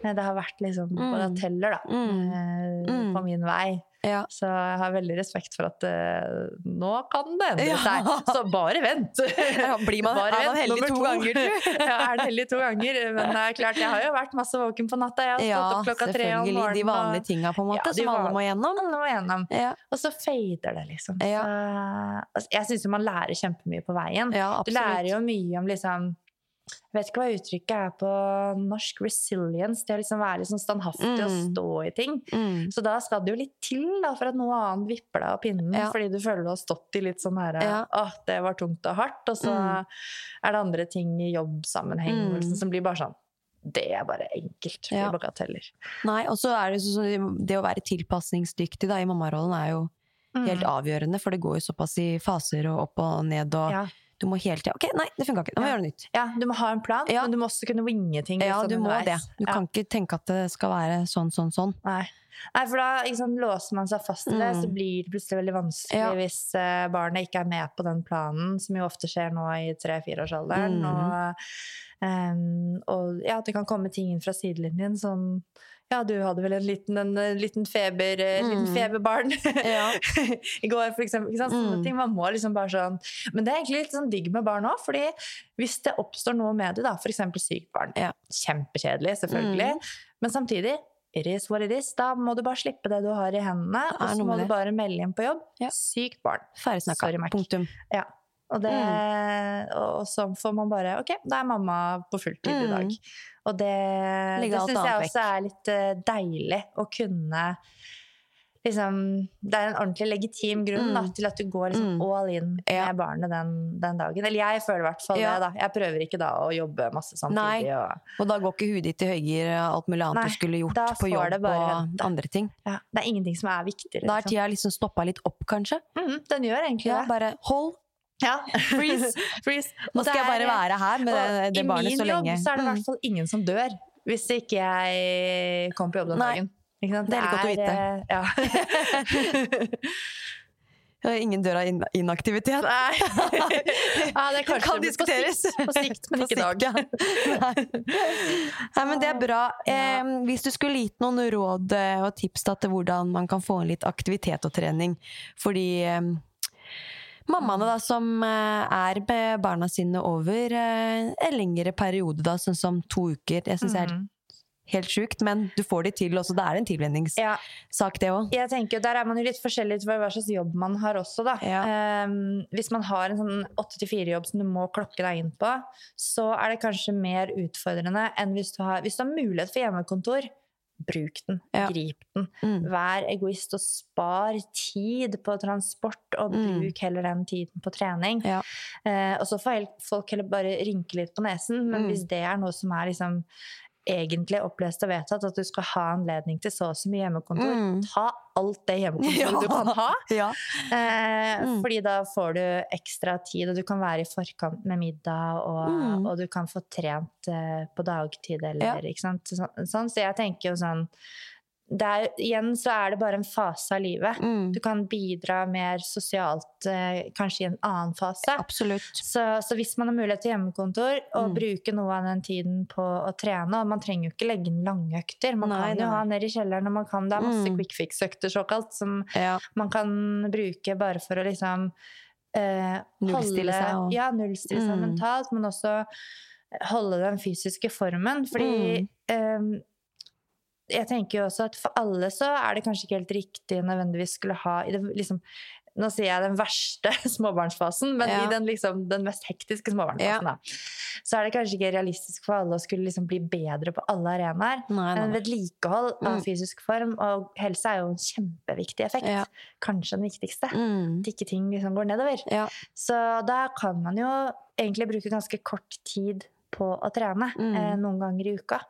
Det har vært liksom Mm. teller da, Mm. eh, Mm. på min vei. Ja. Så jeg har veldig respekt for at uh, nå kan det endre Ja. seg. Så bare vent! Ja, blir man- Bare er man heldig nummer to ganger, tror ja, er det heldig to ganger. Men det er klart, jeg har jo vært masse våken på natta. Jeg har stått opp klokka tre om selvfølgelig. morgenen. De vanlige tinga, på en måte, som alle må gjennom. Alle må gjennom. Og så fader det, liksom. Så, altså, jeg syns jo man lærer kjempemye på veien. Du lærer jo mye om liksom Jeg vet ikke hva uttrykket er på norsk. Resilience. Det å liksom være liksom standhaftig standhaftig og Mm. stå i ting. Mm. Så da skal det jo litt til da, for at noe annet vipper deg av pinnen. Ja. Fordi du føler du har stått i litt sånn her Ja. Åh, det var tungt og hardt. Og så Mm. er det andre ting i jobbsammenheng Mm. liksom, som blir bare sånn Det er bare enkelt. Ja. Bagateller. Nei, og så er det sånn det å være tilpasningsdyktig da, i mammarollen er jo helt Mm. avgjørende, for det går jo såpass i faser og opp og ned, og. Du må hele tida Ok, nei, det funka ikke, da må vi Ja. gjøre noe nytt. ja, du må ha en plan, Ja. men du må også kunne winge ting. Ja, liksom du må det. Du Ja. kan ikke tenke at det skal være sånn, sånn, sånn. Nei. Nei, for da liksom, låser man seg fast i det, Mm. så blir det plutselig veldig vanskelig Ja. hvis uh, barnet ikke er med på den planen, som jo ofte skjer nå i tre-fireårsalderen. Mm. Og, um, og ja, det kan komme ting inn fra sidelinjen som ja, du hadde vel en liten, en, en liten, feber, mm. liten feberbarn Ja. i går, for eksempel. Ikke sant? Sånne Mm. ting. Man må liksom bare sånn Men det er egentlig litt sånn digg med barn òg, fordi hvis det oppstår noe med det, da, f.eks. sykt barn Ja. Kjempekjedelig, selvfølgelig. Mm. Men samtidig it is what it is. Da må du bare slippe det du har i hendene, og så må du bare melde inn på jobb. Ja. Sykt barn. Ferdig snakka. Punktum. Ja. Og, det, Mm. og så får man bare Ok, da er mamma på fulltid i Mm. dag. Og det, Legge det syns jeg også er litt eh, deilig å kunne Liksom, det er en ordentlig legitim grunn da, Mm. til at du går liksom Mm. all in Ja. med barnet den, den dagen. Eller jeg føler i hvert fall Ja. det. da. Jeg prøver ikke da å jobbe masse samtidig. Og, Og da går ikke huet ditt i høygir og alt mulig annet Nei, du skulle gjort på jobb bare og andre ting. ja, det er ingenting som er viktigere. Da er liksom. tida liksom stoppa litt opp, kanskje. Mhm, den gjør egentlig Ja, det. bare hold. Ja. Freeze. Freeze. Nå skal jeg bare være her med det, det barnet så lenge. I min jobb så er det i Mm. hvert fall ingen som dør. hvis ikke jeg kommer på jobb den dagen. Det er litt godt å vite. eh, Ja. Ingen dør av in inaktivitet. Nei. ja, det kan kanskje kan på diskuteres. sikt, på sikt, men På ikke i dag. ja. Nei. Men det er bra. Eh, hvis du skulle gitt noen råd eh, og tips da, til hvordan man kan få inn litt aktivitet og trening fordi eh, Mammaene da, som eh, er med barna sine over eh, en lengre periode, da, sånn som to uker. Jeg syns det er Mhm. Helt sjukt, men du får de til også. Det er en tilvenningssak, det òg. jeg tenker, Der er man jo litt forskjellig til hva slags jobb man har også. da. Ja. Um, hvis man har en sånn 8-4-jobb som du må klokke deg inn på, så er det kanskje mer utfordrende enn hvis du har, hvis du har mulighet for hjemmekontor. Bruk den, Ja. grip den. Mm. Vær egoist og spar tid på transport, og Mm. bruk heller den tiden på trening. Ja. Eh, og så får folk heller bare rynke litt på nesen, men Mm. hvis det er noe som er liksom egentlig opplest og vedtatt, at du skal ha anledning til så og så mye hjemmekontor, Mm. ta alt det hjemmekontoret Ja. du kan ha. Ja. Eh, Mm. Fordi da får du ekstra tid, og du kan være i forkant med middag, og, Mm. og du kan få trent eh, på dagtid, eller Ja. ikke sant. Så, sånn. Så jeg tenker jo sånn det er, Igjen så er det bare en fase av livet. Mm. Du kan bidra mer sosialt eh, kanskje i en annen fase. Absolutt. Så, så hvis man har mulighet til hjemmekontor, og Mm. bruke noe av den tiden på å trene og Man trenger jo ikke legge inn lange økter. Man Nei, kan jo nei. ha ned i kjelleren, og man kan, det er masse Mm. quick fix-økter såkalt, som Ja. man kan bruke bare for å liksom eh, Nullstille seg og- Ja, nullstille seg Mm. mentalt, men også holde den fysiske formen. Fordi Mm. eh, jeg tenker jo også at for alle så er det kanskje ikke helt riktig nødvendigvis skulle ha i det, liksom, Nå sier jeg den verste småbarnsfasen, men Ja. i den, liksom, den mest hektiske småbarnsfasen, da, så er det kanskje ikke realistisk for alle å skulle liksom bli bedre på alle arenaer. Men vedlikehold av Mm. fysisk form og helse er jo en kjempeviktig effekt. Ja. Kanskje den viktigste. Mm. At ikke ting liksom går nedover. Ja. Så da kan man jo egentlig bruke ganske kort tid på å trene. Mm. Eh, noen ganger i uka.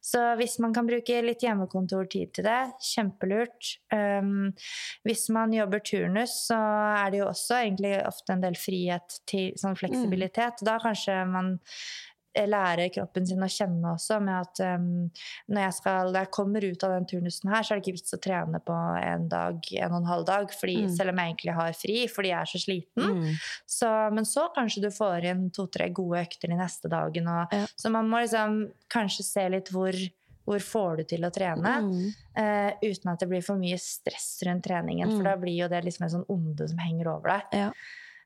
Så hvis man kan bruke litt hjemmekontortid til det, kjempelurt. Um, hvis man jobber turnus, så er det jo også egentlig ofte en del frihet til sånn fleksibilitet. Da kanskje man lærer kroppen sin å kjenne også med at um, når, jeg skal, når jeg kommer ut av den turnusen her, så er det ikke vits å trene på en dag, en og en halv dag, fordi, Mm. selv om jeg egentlig har fri, fordi jeg er så sliten. Mm. Så, men så kanskje du får inn to-tre gode økter de neste dagen. Og, Ja. Så man må liksom kanskje se litt hvor, hvor får du til å trene, Mm. Uh, uten at det blir for mye stress rundt treningen. Mm. For da blir jo det liksom en sånn onde som henger over deg. Ja.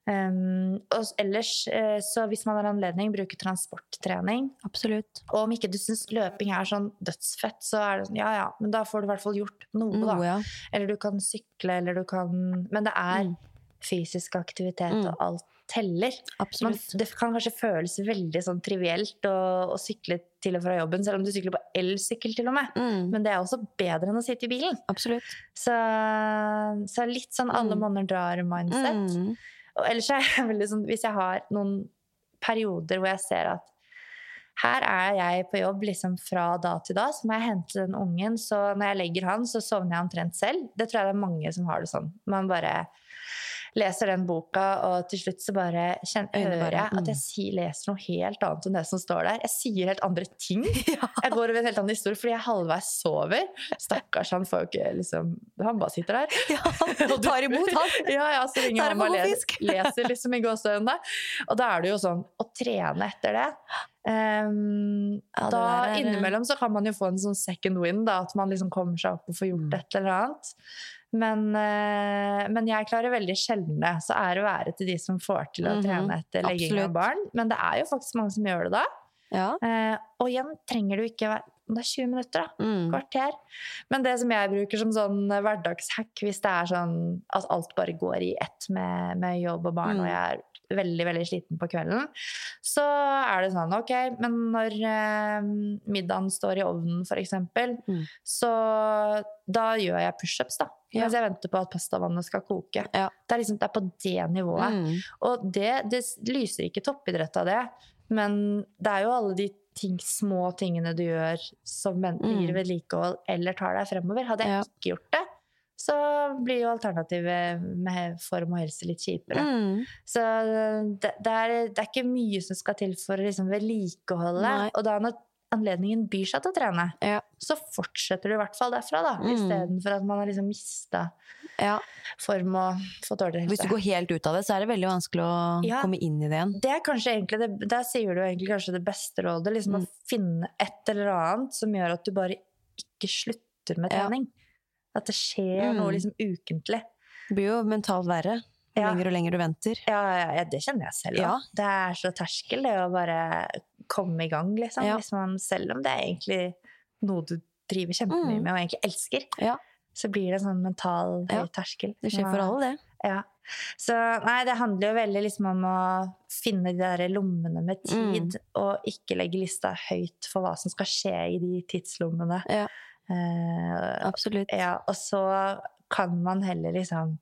Um, og ellers, eh, så hvis man har anledning, bruke transporttrening. Absolutt. Og om ikke du syns løping er sånn dødsfett, så er det sånn, ja ja, men da får du i hvert fall gjort noe, da. Ja. Eller du kan sykle, eller du kan Men det er Mm. fysisk aktivitet, Mm. og alt teller. Man, det kan kanskje føles veldig sånn trivielt å, å sykle til og fra jobben, selv om du sykler på elsykkel til og med. Mm. Men det er også bedre enn å sitte i bilen. Absolutt. Så, så litt sånn alle Mm. monner drar-mindset. Mm. Og ellers er jeg veldig sånn, hvis jeg har noen perioder hvor jeg ser at her er jeg på jobb liksom fra da til da, så må jeg hente den ungen. Så når jeg legger han, så sovner jeg omtrent selv. Det tror jeg det er mange som har det sånn. Man bare leser den boka, og til slutt så bare hører jeg at mm. jeg si, leser noe helt annet enn det som står der. Jeg sier helt andre ting. Jeg går over en helt annen historie fordi jeg halvveis sover. Stakkars, han får jo ikke liksom Han bare sitter der. Ja, han tar imot, han. Ja, ja, så ringer er han og leser, leser liksom i gåsehudene. Og da er det jo sånn å trene etter det. Um, Ja, det da er- innimellom så kan man jo få en sånn second win, da, at man liksom kommer seg opp og får gjort Mm. et eller annet. Men, eh, men jeg klarer veldig sjelden det. Så ære være til de som får til å Mhm, trene etter legging av barn. Men det er jo faktisk mange som gjør det da. Ja. Eh, og igjen trenger du ikke være Det er 20 minutter, da Mm. kvarter. Men det som jeg bruker som sånn hverdagshack, hvis det er sånn at alt bare går i ett med, med jobb og barn, Mm. og jeg er veldig veldig sliten på kvelden, så er det sånn ok, men når eh, middagen står i ovnen, f.eks., Mm. så da gjør jeg pushups, da. Ja. Mens jeg venter på at pastavannet skal koke. Ja. Det, er liksom, det er på det nivået. Mm. Og det, det lyser ikke toppidrett av det, men det er jo alle de ting, små tingene du gjør som enten Mm. gir vedlikehold eller tar deg fremover. Hadde jeg Ja. ikke gjort det, så blir jo alternativet med form og helse litt kjipere. Mm. Så det, det, er, det er ikke mye som skal til for å liksom vedlikeholde. Og da når anledningen byr seg til å trene, Ja. så fortsetter du i hvert fall derfra, da. Mm. Istedenfor at man har liksom mista ja. form og fått dårligere Hvis du går helt ut av det, så er det veldig vanskelig å Ja. komme inn i det igjen. Det er kanskje egentlig det, Der sier du egentlig kanskje det beste rådet. Liksom Mm. Å finne et eller annet som gjør at du bare ikke slutter med Ja. At det skjer Mm. noe liksom ukentlig. Det blir jo mentalt verre jo Ja. lenger og lenger du venter. Ja, ja, ja, det kjenner jeg selv. òg. Ja. Det er så terskel, det å bare komme i gang, liksom. Man, selv om det er egentlig noe du driver kjempemye Mm. med og egentlig elsker, Ja. så blir det en sånn mental høy terskel. Det skjer for alle, det. Ja. Så nei, det handler jo veldig liksom om å finne de der lommene med Mm. tid, og ikke legge lista høyt for hva som skal skje i de tidslommene. Ja. Eh, Absolutt. ja, og så kan man heller liksom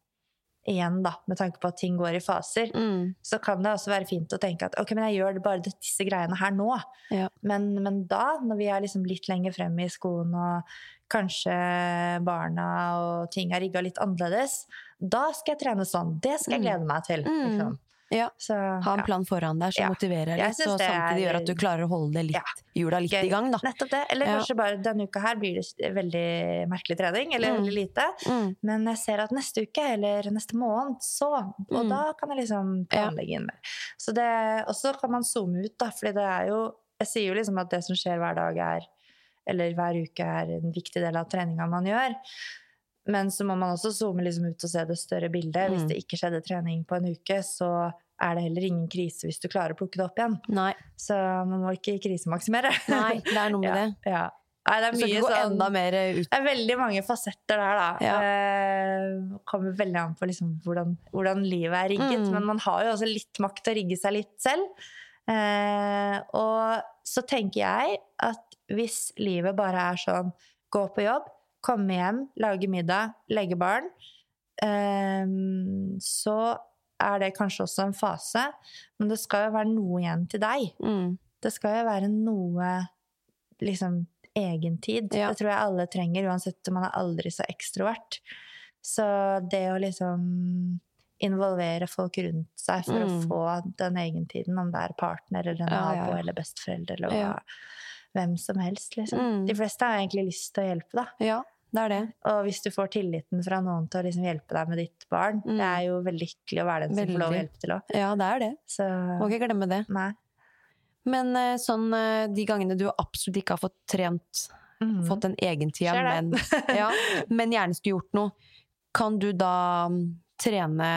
Igjen, da, med tanke på at ting går i faser, Mm. så kan det også være fint å tenke at ok, men jeg gjør det bare disse greiene her nå. Ja. Men, men da, når vi er liksom litt lenger frem i skolen, og kanskje barna og ting er rigga litt annerledes, da skal jeg trene sånn. Det skal jeg Mm. glede meg til. Mm. Ja. Så, Ha en plan foran deg som Ja. motiverer litt, og samtidig er- gjør at du klarer å holde det litt, hjula litt Gøy. i gang. Da. Nettopp det. Eller kanskje bare denne uka her blir det veldig merkelig trening, eller Mm. veldig lite. Mm. Men jeg ser at neste uke eller neste måned, så Og Mm. da kan jeg liksom planlegge inn mer. Så det, og så kan man zoome ut, da, fordi det er jo Jeg sier jo liksom at det som skjer hver dag, er Eller hver uke er en viktig del av treninga man gjør. Men så må man også zoome liksom ut og se det større bildet. Hvis Mm. det ikke skjedde trening på en uke, så er det heller ingen krise hvis du klarer å plukke det opp igjen. Nei. Så man må ikke krisemaksimere. Nei, det er noe med ja, det. Ja. Nei, det er mye gå sånn enda mer ut. det er veldig mange fasetter der, da. Ja. Eh, kommer veldig an på liksom hvordan, hvordan livet er rigget. Mm. Men man har jo også litt makt til å rigge seg litt selv. Eh, og så tenker jeg at hvis livet bare er sånn gå på jobb, komme hjem, lage middag, legge barn, eh, så er det kanskje også en fase. Men det skal jo være noe igjen til deg. Mm. Det skal jo være noe liksom egentid. Ja. Det tror jeg alle trenger, uansett om man er aldri så ekstrovert. Så det å liksom involvere folk rundt seg for Mm. å få den egentiden, om det er partner eller en Ja, nabo ja, ja. eller besteforeldre eller Ja. hva, hvem som helst, liksom. Mm. De fleste har egentlig lyst til å hjelpe, da. Det er det. Og hvis du får tilliten fra noen til å liksom hjelpe deg med ditt barn, Mm. det er jo veldig hyggelig å være den som får lov å hjelpe til òg. Ja, det er det. Så Må ikke glemme det. nei. Men eh, sånn eh, de gangene du absolutt ikke har fått trent, mm. fått den egentida, men, ja, men gjerne skulle gjort noe, kan du da mm, trene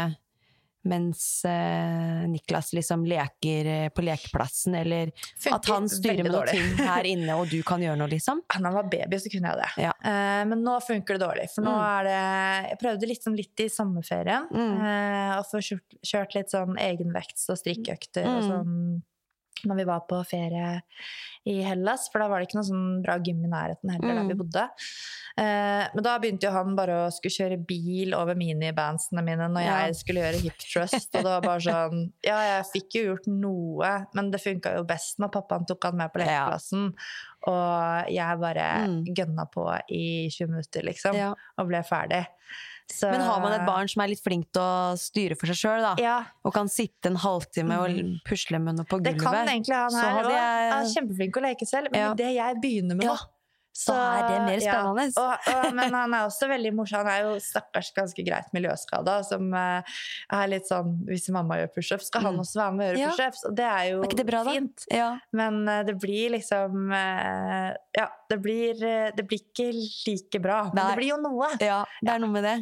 mens eh, Niklas liksom leker eh, på lekeplassen, eller Funker at han styrer med noen ting her inne, og du kan gjøre noe, liksom? Da han var baby, så kunne jeg det. Ja. Eh, men nå funker det dårlig. For nå Mm. er det Jeg prøvde sånn litt i sommerferien. Mm. eh, og få kjørt, kjørt litt sånn egenvekts- og strikkøkter og Mm. sånn når vi var på ferie i Hellas, for da var det ikke noe sånn bra gym i nærheten heller der Mm. vi bodde. Eh, men da begynte jo han bare å skulle kjøre bil over minibandsene mine når Ja. jeg skulle gjøre hip trust. og det var bare sånn Ja, jeg fikk jo gjort noe, men det funka jo best når pappaen tok han med på Ja. lekeplassen, og jeg bare Mm. gønna på i 20 minutter, liksom, Ja. og ble ferdig. Så, Men har man et barn som er litt flink til å styre for seg sjøl, da, Ja, og kan sitte en halvtime og Mm. pusle med noe på det kan gulvet, egentlig han så her òg. jeg- er kjempeflink å leke selv, men Ja. idet jeg begynner med noe så er det mer spennende. Ja. Og, og, men han er også veldig morsom. Han er jo stakkars ganske greit miljøskada, som uh, er litt sånn Hvis mamma gjør pushups, skal han Mm. også være med og gjøre Ja. pushups. Og det er jo Er det bra, fint. Ja. Men uh, det blir liksom uh, Ja, det blir, det blir ikke like bra. Men Nei. det blir jo noe. ja, det er noe med det.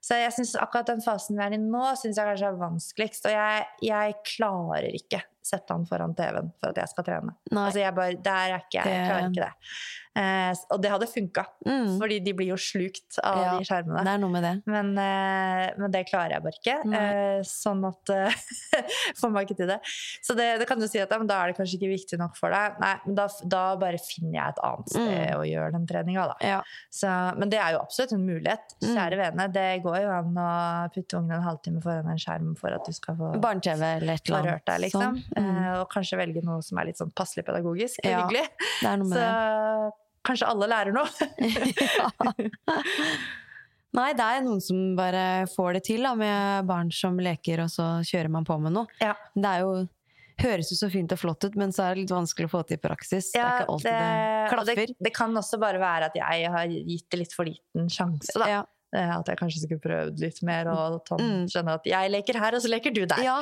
Så jeg synes akkurat den fasen vi er i nå, syns jeg kanskje er vanskeligst. Og jeg, jeg klarer ikke sette han foran TV-en for at jeg skal trene. Altså jeg bare, Der er ikke jeg. Jeg klarer ikke det. Eh, og det hadde funka, Mm. fordi de blir jo slukt av Ja, de skjermene. Det er noe med det. Men, eh, men det klarer jeg bare ikke. Eh, sånn at eh, Får meg ikke til det. Så det, det kan du si at ja, men da er det kanskje ikke viktig nok for deg. Nei, men da, da bare finner jeg et annet sted Mm. å gjøre den treninga, da. Ja. Så, men det er jo absolutt en mulighet. Mm. Kjære vene, det går jo an å putte ungen en halvtime foran en skjerm for at du skal få Barne-TV eller et eller annet. liksom. sånn. Mm. Eh, og kanskje velge noe som er litt sånn passelig pedagogisk og Ja, hyggelig. Det er noe med Så kanskje alle lærer noe. Nei, det er noen som bare får det til da, med barn som leker, og så kjører man på med noe. Ja. Det er jo høres jo så fint og flott ut, men så er det litt vanskelig å få til i praksis. det er ikke alltid det, det klaffer. Det, det kan også bare være at jeg har gitt det litt for liten sjanse, da. Ja. Eh, At jeg kanskje skulle prøvd litt mer og Tom Mm. skjønne at jeg leker her, og så leker du der. ja,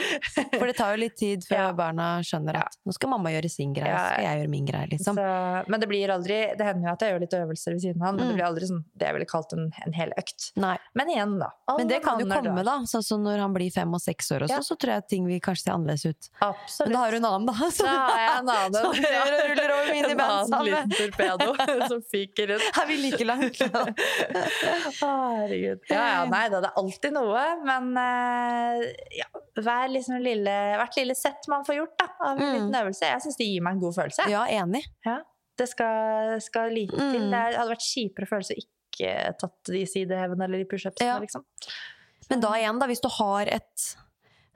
for det tar jo litt tid før Ja. barna skjønner at nå skal mamma gjøre sin greie, Ja, så skal jeg gjøre min greie, liksom. Så, men det blir aldri Det hender jo at jeg gjør litt øvelser ved siden av, men Mm. det blir aldri sånn det jeg ville kalt en, en hel økt. Nei. Men igjen, da. Men det kan jo komme, da. Sånn som når han blir fem og seks år, og så, tror jeg ting vil kanskje se annerledes ut. Absolutt. Men da har du en annen, da. Så, Da har jeg en annen. Som ruller, over mine En band annen liten torpedo som fyker rundt. er vi like langt? Herregud. Ja, ja, nei da, det er alltid noe, men eh, ja, hver liksom lille, hvert lille sett man får gjort da, av en Mm. liten øvelse, jeg syns det gir meg en god følelse. Ja, enig. Det skal, skal lite til. Mm. Det hadde vært kjipere følelse å ikke tatt de sidehevene eller de pushupsene, Ja. liksom. Men da igjen, da, hvis du har et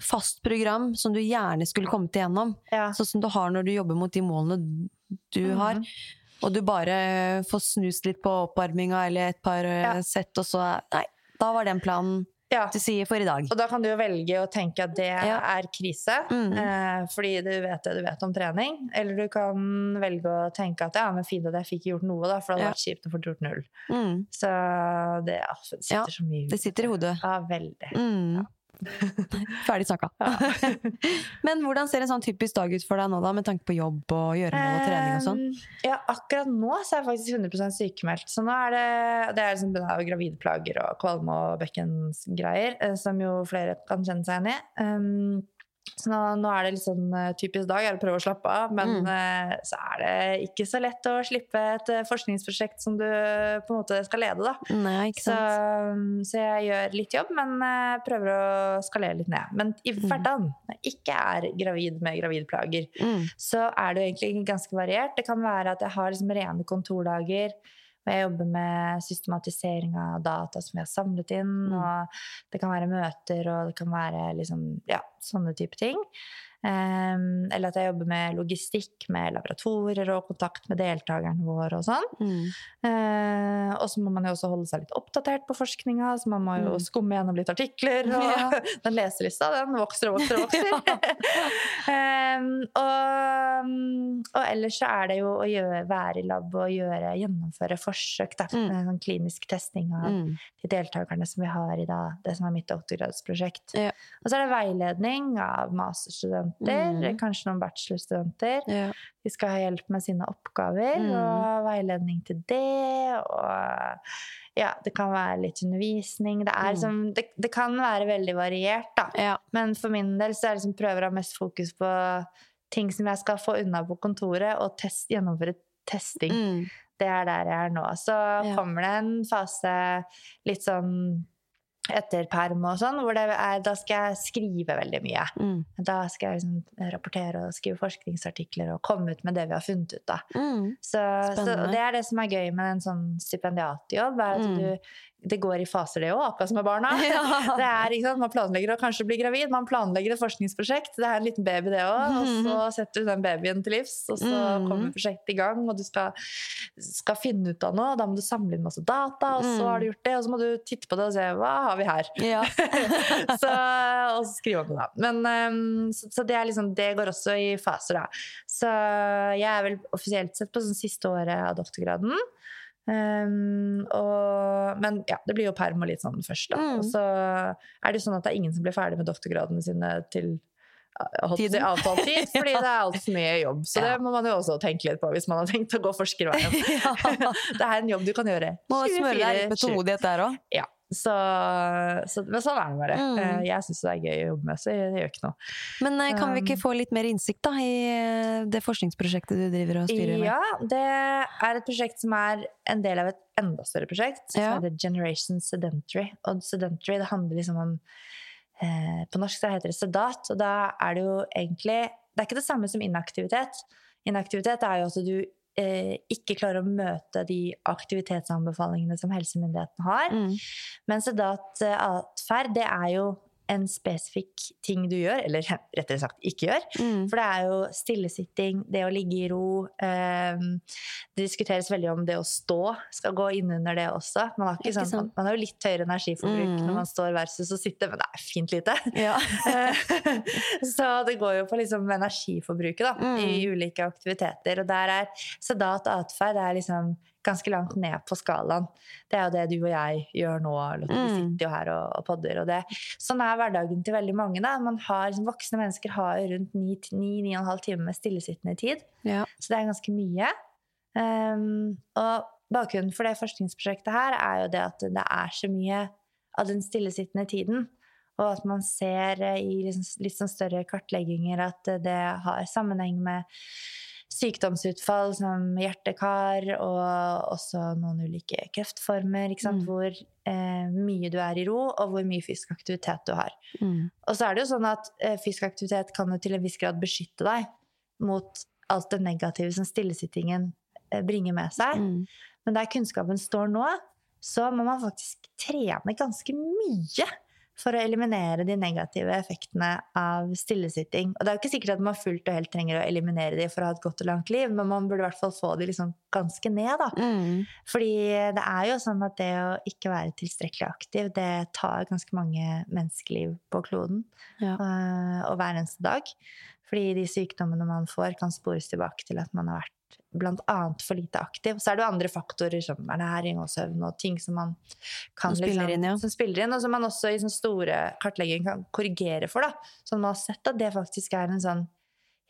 fast program som du gjerne skulle kommet igjennom, Ja. sånn som du har når du jobber mot de målene du har, Mhm. Og du bare får snust litt på oppvarminga eller et par eh, Ja. sett, og så Nei, da var den planen Ja. til side for i dag. Og da kan du jo velge å tenke at det Ja. er krise, Mm. eh, fordi du vet det du vet om trening. Eller du kan velge å tenke at ja, men fint at jeg fikk gjort noe, da, for det hadde Ja. vært kjipt å få gjort null. Mm. Så det, ja, det sitter så mye i Det sitter i hodet. Ja, veldig. Mm. Ferdig snakka. Men hvordan ser en sånn typisk dag ut for deg nå, da, med tanke på jobb og gjøremål og trening og sånn? Ja, akkurat nå så er jeg faktisk 100% sykemeldt. Så nå er det, det er liksom det og kvalme og bekkensgreier, eh, som jo flere kan kjenne seg igjen i. Um, så nå, nå er det sånn eh, typisk dag er å prøve å slappe av, men Mm. uh, så er det ikke så lett å slippe et eh, forskningsprosjekt som du på en måte skal lede, da. Nei, ikke Så, um, så jeg gjør litt jobb, men uh, prøver å skalere litt ned. Men i Mm. hverdagen, når jeg ikke er gravid med gravidplager, Mm. så er det jo egentlig ganske variert. Det kan være at jeg har liksom rene kontordager hvor jeg jobber med systematisering av data som jeg har samlet inn. Mm. Og det kan være møter, og det kan være liksom, ja, sånne type ting. Eller at jeg jobber med logistikk med laboratorier og kontakt med deltakerne våre og sånn. Mm. Eh, og så må man jo også holde seg litt oppdatert på forskninga, så man må jo Mm. skumme gjennom litt artikler. Og Ja. den leselista den vokser og vokser og vokser. Og, og ellers så er det jo å gjøre, være i lab og gjøre, gjennomføre forsøk. Da, Mm. med sånn klinisk testing av Mm. de deltakerne som vi har i da, det som er mitt doktorgradsprosjekt. Ja. Og så er det veiledning av masterstudenter, Mm. kanskje noen bachelorstudenter. Ja. De skal ha hjelp med sine oppgaver, Mm. og veiledning til det. Og ja, det kan være litt undervisning. Det, Mm. som, det, det kan være veldig variert, da. Ja. Men for min del så er det som prøver å ha mest fokus på ting som jeg skal få unna på kontoret, og test, gjennomføre testing. Mm. Det er der jeg er nå. Så kommer det en fase litt sånn etter perm og sånn, hvor det er, da skal jeg skrive veldig mye. Mm. Da skal jeg liksom rapportere og skrive forskningsartikler og komme ut med det vi har funnet ut. Mm. Så, så det er det som er gøy med en sånn stipendiatjobb, er at Mm. du, det går i faser det òg, akkurat som med barna. Ja. Det er, ikke sant? Man planlegger å kanskje bli gravid, man planlegger et forskningsprosjekt. Det er en liten baby, det òg. Og så setter du den babyen til livs, og så Mm. kommer prosjektet i gang, og du skal, skal finne ut av noe. Da må du samle inn masse data, og så Mm. har du gjort det, og så må du titte på det og se hva har vi her. Ja. så, og så skriver man det, da. Men, um, så, så det, liksom, det går også i faser, da. Så jeg er vel offisielt sett på sånn siste året av doktorgraden. Um, og, men ja, det blir jo perm og litt sånn først, da. Mm. Og så er det jo sånn at det er ingen som blir ferdig med doktorgradene sine til holdt avtalt tid, fordi det er altfor mye jobb. Så Ja. det må man jo også tenke litt på hvis man har tenkt å gå forskerveien. Ja. det er en jobb du kan gjøre. Må smøre deg litt med tålmodighet der òg. Ja. Så, så, men sånn er det bare. Mm. Eh, Jeg syns det er gøy å jobbe med, så det gjør ikke noe. Men eh, kan vi ikke Um, få litt mer innsikt da i eh, det forskningsprosjektet du driver og styrer med? Ja, det er et prosjekt som er en del av et enda større prosjekt, som Ja. heter Generation Sedentary. Og Sedentary det handler liksom om eh, På norsk så heter det sedat, og da er det jo egentlig Det er ikke det samme som inaktivitet. Inaktivitet er jo at du eh, ikke klarer å møte de aktivitetsanbefalingene som helsemyndighetene har. Mm. Mens sedat eh, atferd, det er jo en spesifikk ting du gjør, eller rettere sagt ikke gjør. Mm. For det er jo stillesitting, det å ligge i ro. Eh, det diskuteres veldig om det å stå skal gå innunder det også. Man har, ikke Ikke sånn, man, man har jo litt høyere energiforbruk Mm. når man står versus å sitte, men det er fint lite. Ja. Så det går jo på liksom energiforbruket da, Mm. i ulike aktiviteter. Og der er sedat atferd er liksom ganske langt ned på skalaen. Det er jo det du og jeg gjør nå. Lotte. Vi Mm. sitter jo her og, og podder. Og det. Sånn er hverdagen til veldig mange. Da. Man har, liksom, voksne mennesker har rundt 9-9,5 timer med stillesittende tid. Ja. Så det er ganske mye. Um, og bakgrunnen for det forskningsprosjektet her er jo det at det er så mye av den stillesittende tiden. Og at man ser eh, i liksom litt sånn større kartlegginger at det har sammenheng med sykdomsutfall som hjertekar og også noen ulike kreftformer. Mm. Hvor eh, mye du er i ro, og hvor mye fysisk aktivitet du har. Mm. Og så er det jo sånn at eh, fysisk aktivitet kan jo til en viss grad beskytte deg mot alt det negative som stillesittingen eh, bringer med seg. Mm. Men der kunnskapen står nå, så må man faktisk trene ganske mye for å eliminere de negative effektene av stillesitting. Og det er jo ikke sikkert at man fullt og helt trenger å eliminere de for å ha et godt og langt liv, men man burde i hvert fall få de liksom ganske ned, da. Mm. Fordi det er jo sånn at det å ikke være tilstrekkelig aktiv, det tar ganske mange menneskeliv på kloden. Ja. eh, Og hver eneste dag. Fordi de sykdommene man får, kan spores tilbake til at man har vært blant annet for lite aktiv. Så er det jo andre faktorer som ernæring og søvn og ting som man kan Som spiller liksom, inn, ja. som spiller inn, og som man også i sånn store kartlegging kan korrigere for. Da. Så man har sett at det faktisk er en sånn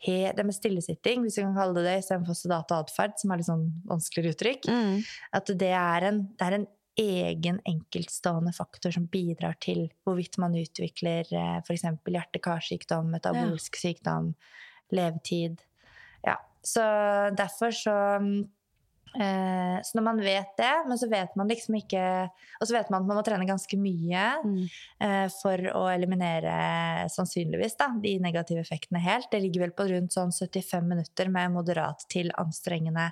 he, det med stillesitting, hvis vi kan kalle det det, istedenfor sedat atferd, som er litt sånn vanskeligere uttrykk, Mm. at det er en, det er en egen enkeltstående faktor som bidrar til hvorvidt man utvikler eh, f.eks. hjerte-karsykdom, metabolsk sykdom, levetid. Så derfor så eh, Så når man vet det, men så vet man liksom ikke Og så vet man at man må trene ganske mye Mm. eh, for å eliminere sannsynligvis da, de negative effektene helt. Det ligger vel på rundt sånn 75 minutter med moderat til anstrengende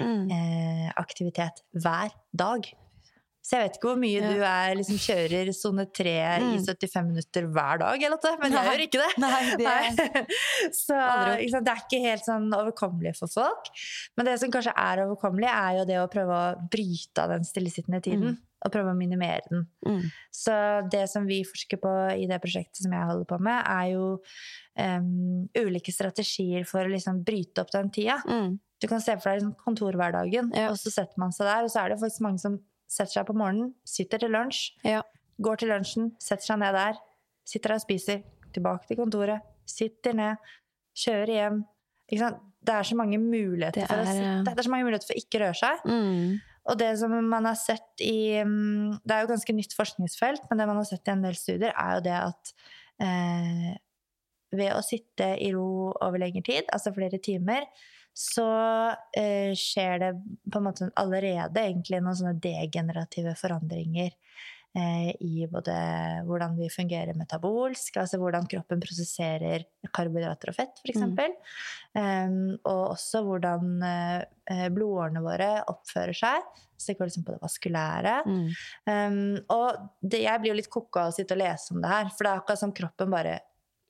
Mm. eh, aktivitet hver dag. Så jeg vet ikke hvor mye Ja. du er, liksom, kjører sone 3 i Mm. 75 minutter hver dag, Lotte. Men jeg Nei. gjør ikke det. Nei, det Nei. Så sant, det er ikke helt sånn overkommelig for folk. Men det som kanskje er overkommelig, er jo det å prøve å bryte av den stillesittende tiden. Mm. Og prøve å minimere den. Mm. Så det som vi forsker på i det prosjektet som jeg holder på med, er jo um, ulike strategier for å liksom bryte opp den tida. Mm. Du kan se for deg liksom kontorhverdagen, Ja. og så setter man seg der, og så er det faktisk mange som setter seg på morgenen, sitter til lunsj, Ja. går til lunsjen, setter seg ned der, sitter der og spiser, tilbake til kontoret, sitter ned, kjører hjem. Det er så mange muligheter Det for å er, sitte. Det er så mange muligheter for å ikke røre seg. Mm. Og det som man har sett i mm, Det er jo ganske nytt forskningsfelt, men det man har sett i en del studier, er jo det at eh, ved å sitte i ro over lengre tid, altså flere timer, så eh, skjer det på en måte allerede egentlig noen sånne degenerative forandringer eh, i både hvordan vi fungerer metabolsk, altså hvordan kroppen prosesserer karbohydrater og fett, f.eks. Mm. Um, og også hvordan eh, blodårene våre oppfører seg. Så det går liksom på det vaskulære. Mm. Um, og det, jeg blir jo litt koko av å sitte og lese om det her, for det er akkurat som kroppen bare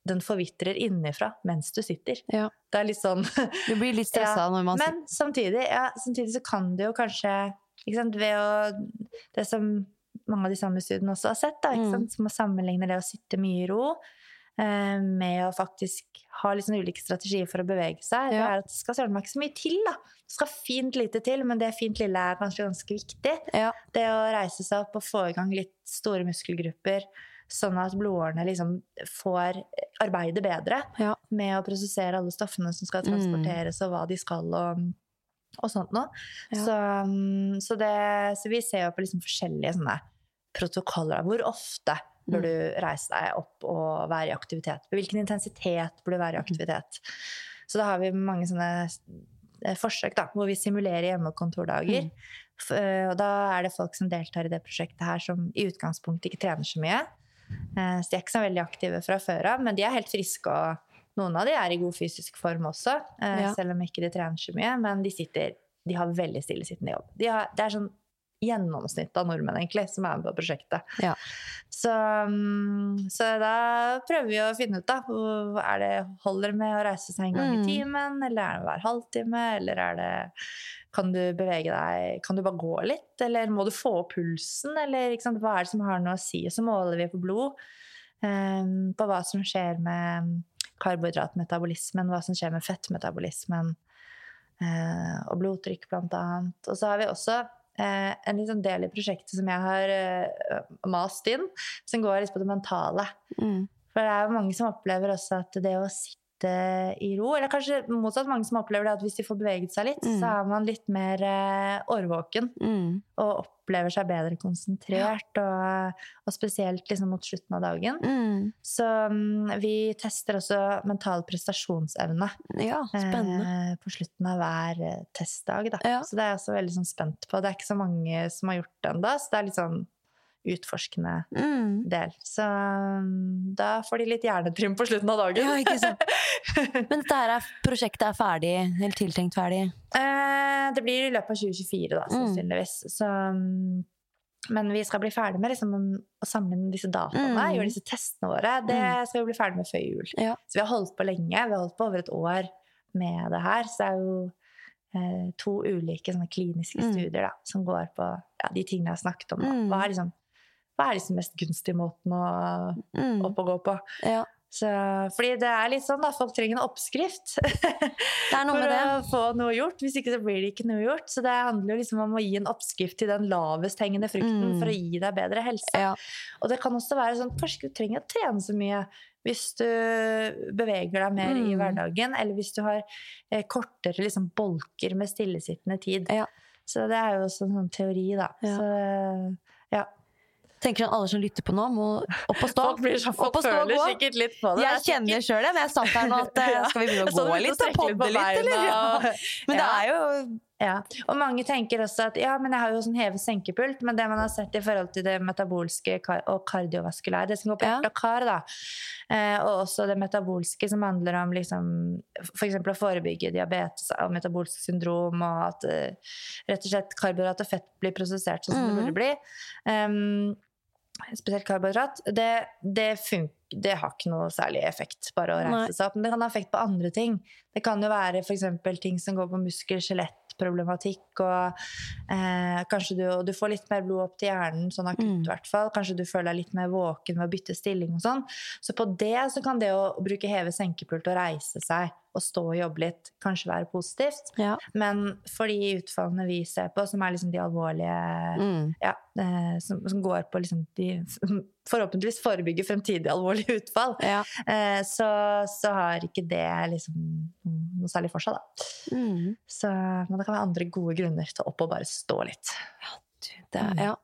den forvitrer innenfra mens du sitter. Ja. Det er litt sånn Du blir litt stressa Ja, når man sitter. Men samtidig, ja, samtidig så kan det jo kanskje ikke sant, ved å Det som mange av de samme studiene også har sett, da, ikke Mm. som å sammenligne det å sitte mye i ro eh, med å faktisk ha sånn ulike strategier for å bevege seg. Det er at det skal søren meg ikke så mye til. da. Det skal fint lite til, men det fint lille er kanskje ganske viktig. Det å reise seg opp og få i gang litt store muskelgrupper, sånn at blodårene liksom får arbeide bedre Ja. med å prosessere alle stoffene som skal transporteres, og hva de skal, og, og sånt noe. Ja. Så, mm, så, det, så vi ser jo på liksom forskjellige sånne protokoller. Hvor ofte bør Mm. du reise deg opp og være i aktivitet? På hvilken intensitet bør du være i Mm. aktivitet? Så da har vi mange sånne eh, forsøk da, hvor vi simulerer hjemmekontordager. Mm. Eh, Og da er det folk som deltar i det prosjektet her, som i utgangspunktet ikke trener så mye. Eh, Så de er ikke så veldig aktive fra før av, men de er helt friske. og Noen av de er i god fysisk form også, eh, Ja. selv om ikke de trener så mye. Men de sitter, de har veldig stillesittende jobb. De har, det er sånn gjennomsnitt av nordmenn egentlig, som er med på prosjektet. Ja. Så, mm, så da prøver vi å finne ut da, er det holder det med å reise seg en gang Mm. i timen, eller er det hver halvtime, eller er det kan du bevege deg, kan du bare gå litt, eller må du få opp pulsen, eller hva er det som har noe å si? Så måler vi på blod, um, på hva som skjer med karbohydratmetabolismen, hva som skjer med fettmetabolismen uh, og blodtrykk, blant annet. Og så har vi også en liksom del i prosjektet som jeg har eh, mast inn, som går litt på det mentale. Mm. For det er jo mange som opplever også at det å sitte i ro, eller kanskje motsatt mange som opplever det at hvis de får beveget seg litt, Mm. så er man litt mer eh, årvåken Mm. og opplever seg bedre konsentrert, og, og spesielt liksom mot slutten av dagen. Mm. Så um, vi tester også mental prestasjonsevne Ja, eh, på slutten av hver eh, testdag. Da. Ja. Så det er jeg også veldig sånn spent på. Det er ikke så mange som har gjort det ennå, så det er litt sånn utforskende Mm. del. Så mm, da får de litt hjernetrim på slutten av dagen. Ja, ikke sant. Men dette her er, prosjektet er ferdig, eller tiltenkt ferdig? Eh, det blir i løpet av 2024, da, Mm. sannsynligvis. Så, mm, men vi skal bli ferdig med liksom, å samle inn disse dataene, Mm. gjøre disse testene våre. Det Mm. skal vi bli ferdig med før jul. Ja. Så vi har holdt på lenge. Vi har holdt på over et år med det her. Så det er jo eh, to ulike kliniske Mm. studier da, som går på ja, de tingene jeg har snakket om. Da. Hva er liksom hva er liksom mest gunstige måten å Mm. opp og gå på? Ja. Så, fordi det er litt sånn da, folk trenger en oppskrift for med det. å få noe gjort. Hvis ikke så blir det ikke noe gjort. Så det handler jo liksom om å gi en oppskrift til den lavest hengende frukten Mm. for å gi deg bedre helse. Ja. Og det kan også være sånn, kanskje du trenger å trene så mye hvis du beveger deg mer i Mm. hverdagen, eller hvis du har eh, kortere liksom, bolker med stillesittende tid. Ja. Så det er jo også en sånn teori, da. Ja. Så ja. Tenker at alle som lytter på nå, må opp og stå. Folk, blir folk Opp og stå og føler gå. sikkert litt på det. Jeg er kjenner sjøl det, men jeg satt her nå at eh, Ja. skal vi begynne å gå litt og podde litt, eller? Ja. Men det er jo Ja, og mange tenker også at ja, men jeg har jo sånn heve-senkepult, men det man har sett i forhold til det metabolske og kardiovaskulære, det som går på hjerte og kar, da, eh, og også det metabolske som handler om liksom, f.eks. å forebygge diabetes og metabolsk syndrom, og at eh, rett og slett karbohydrat og fett blir prosessert sånn som Mhm. det burde bli. Um, spesielt karbohydrat, det, det, det har ikke noe særlig effekt, bare å reise seg opp. Men det kan ha effekt på andre ting. Det kan jo være f.eks. ting som går på muskel-skjelettproblematikk, og eh, kanskje du, du får litt mer blod opp til hjernen, sånn akutt i Mm. hvert fall. Kanskje du føler deg litt mer våken ved å bytte stilling og sånn. Så på det så kan det å bruke heve-senkepult og reise seg og stå og jobbe litt, kanskje være positivt. Ja. Men for de utfallene vi ser på, som er liksom de alvorlige Mm. ja, eh, som, som går på liksom de Forhåpentligvis forebygge fremtidige alvorlige utfall. Ja. Eh, så, så har ikke det liksom noe særlig for seg, da. Mm. Så, men det kan være andre gode grunner til å opp og bare stå litt. Det, er, ja.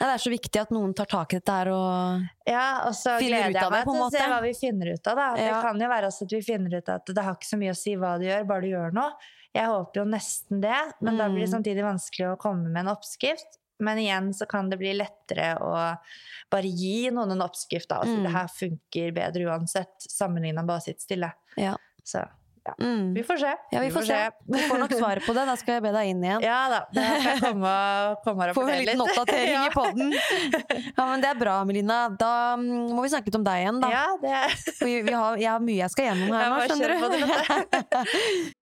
Nei, det er så viktig at noen tar tak i dette her og Ja, og så Finner gleder ut jeg av det, meg til å se hva vi finner ut av. Da. Det Ja. kan jo være også at vi finner ut at det har ikke så mye å si hva du gjør, bare du gjør noe. Jeg håper jo nesten det, men da blir det Mm. samtidig vanskelig å komme med en oppskrift. Men igjen så kan det bli lettere å bare gi noen en oppskrift da, si Mm. det her funker bedre uansett, sammenlignet med å sitte stille. Ja. Så mm. vi får se. Ja, vi får se. Du får nok svaret på det. Da skal jeg be deg inn igjen. Ja da, da jeg komme, og- komme vi en liten oppdatering ja. i poden. Ja, men Det er bra, Melina. Da mm, må vi snakke litt om deg igjen, da. Ja, det vi, vi har, jeg har mye jeg skal gjennom her nå, skjønner du.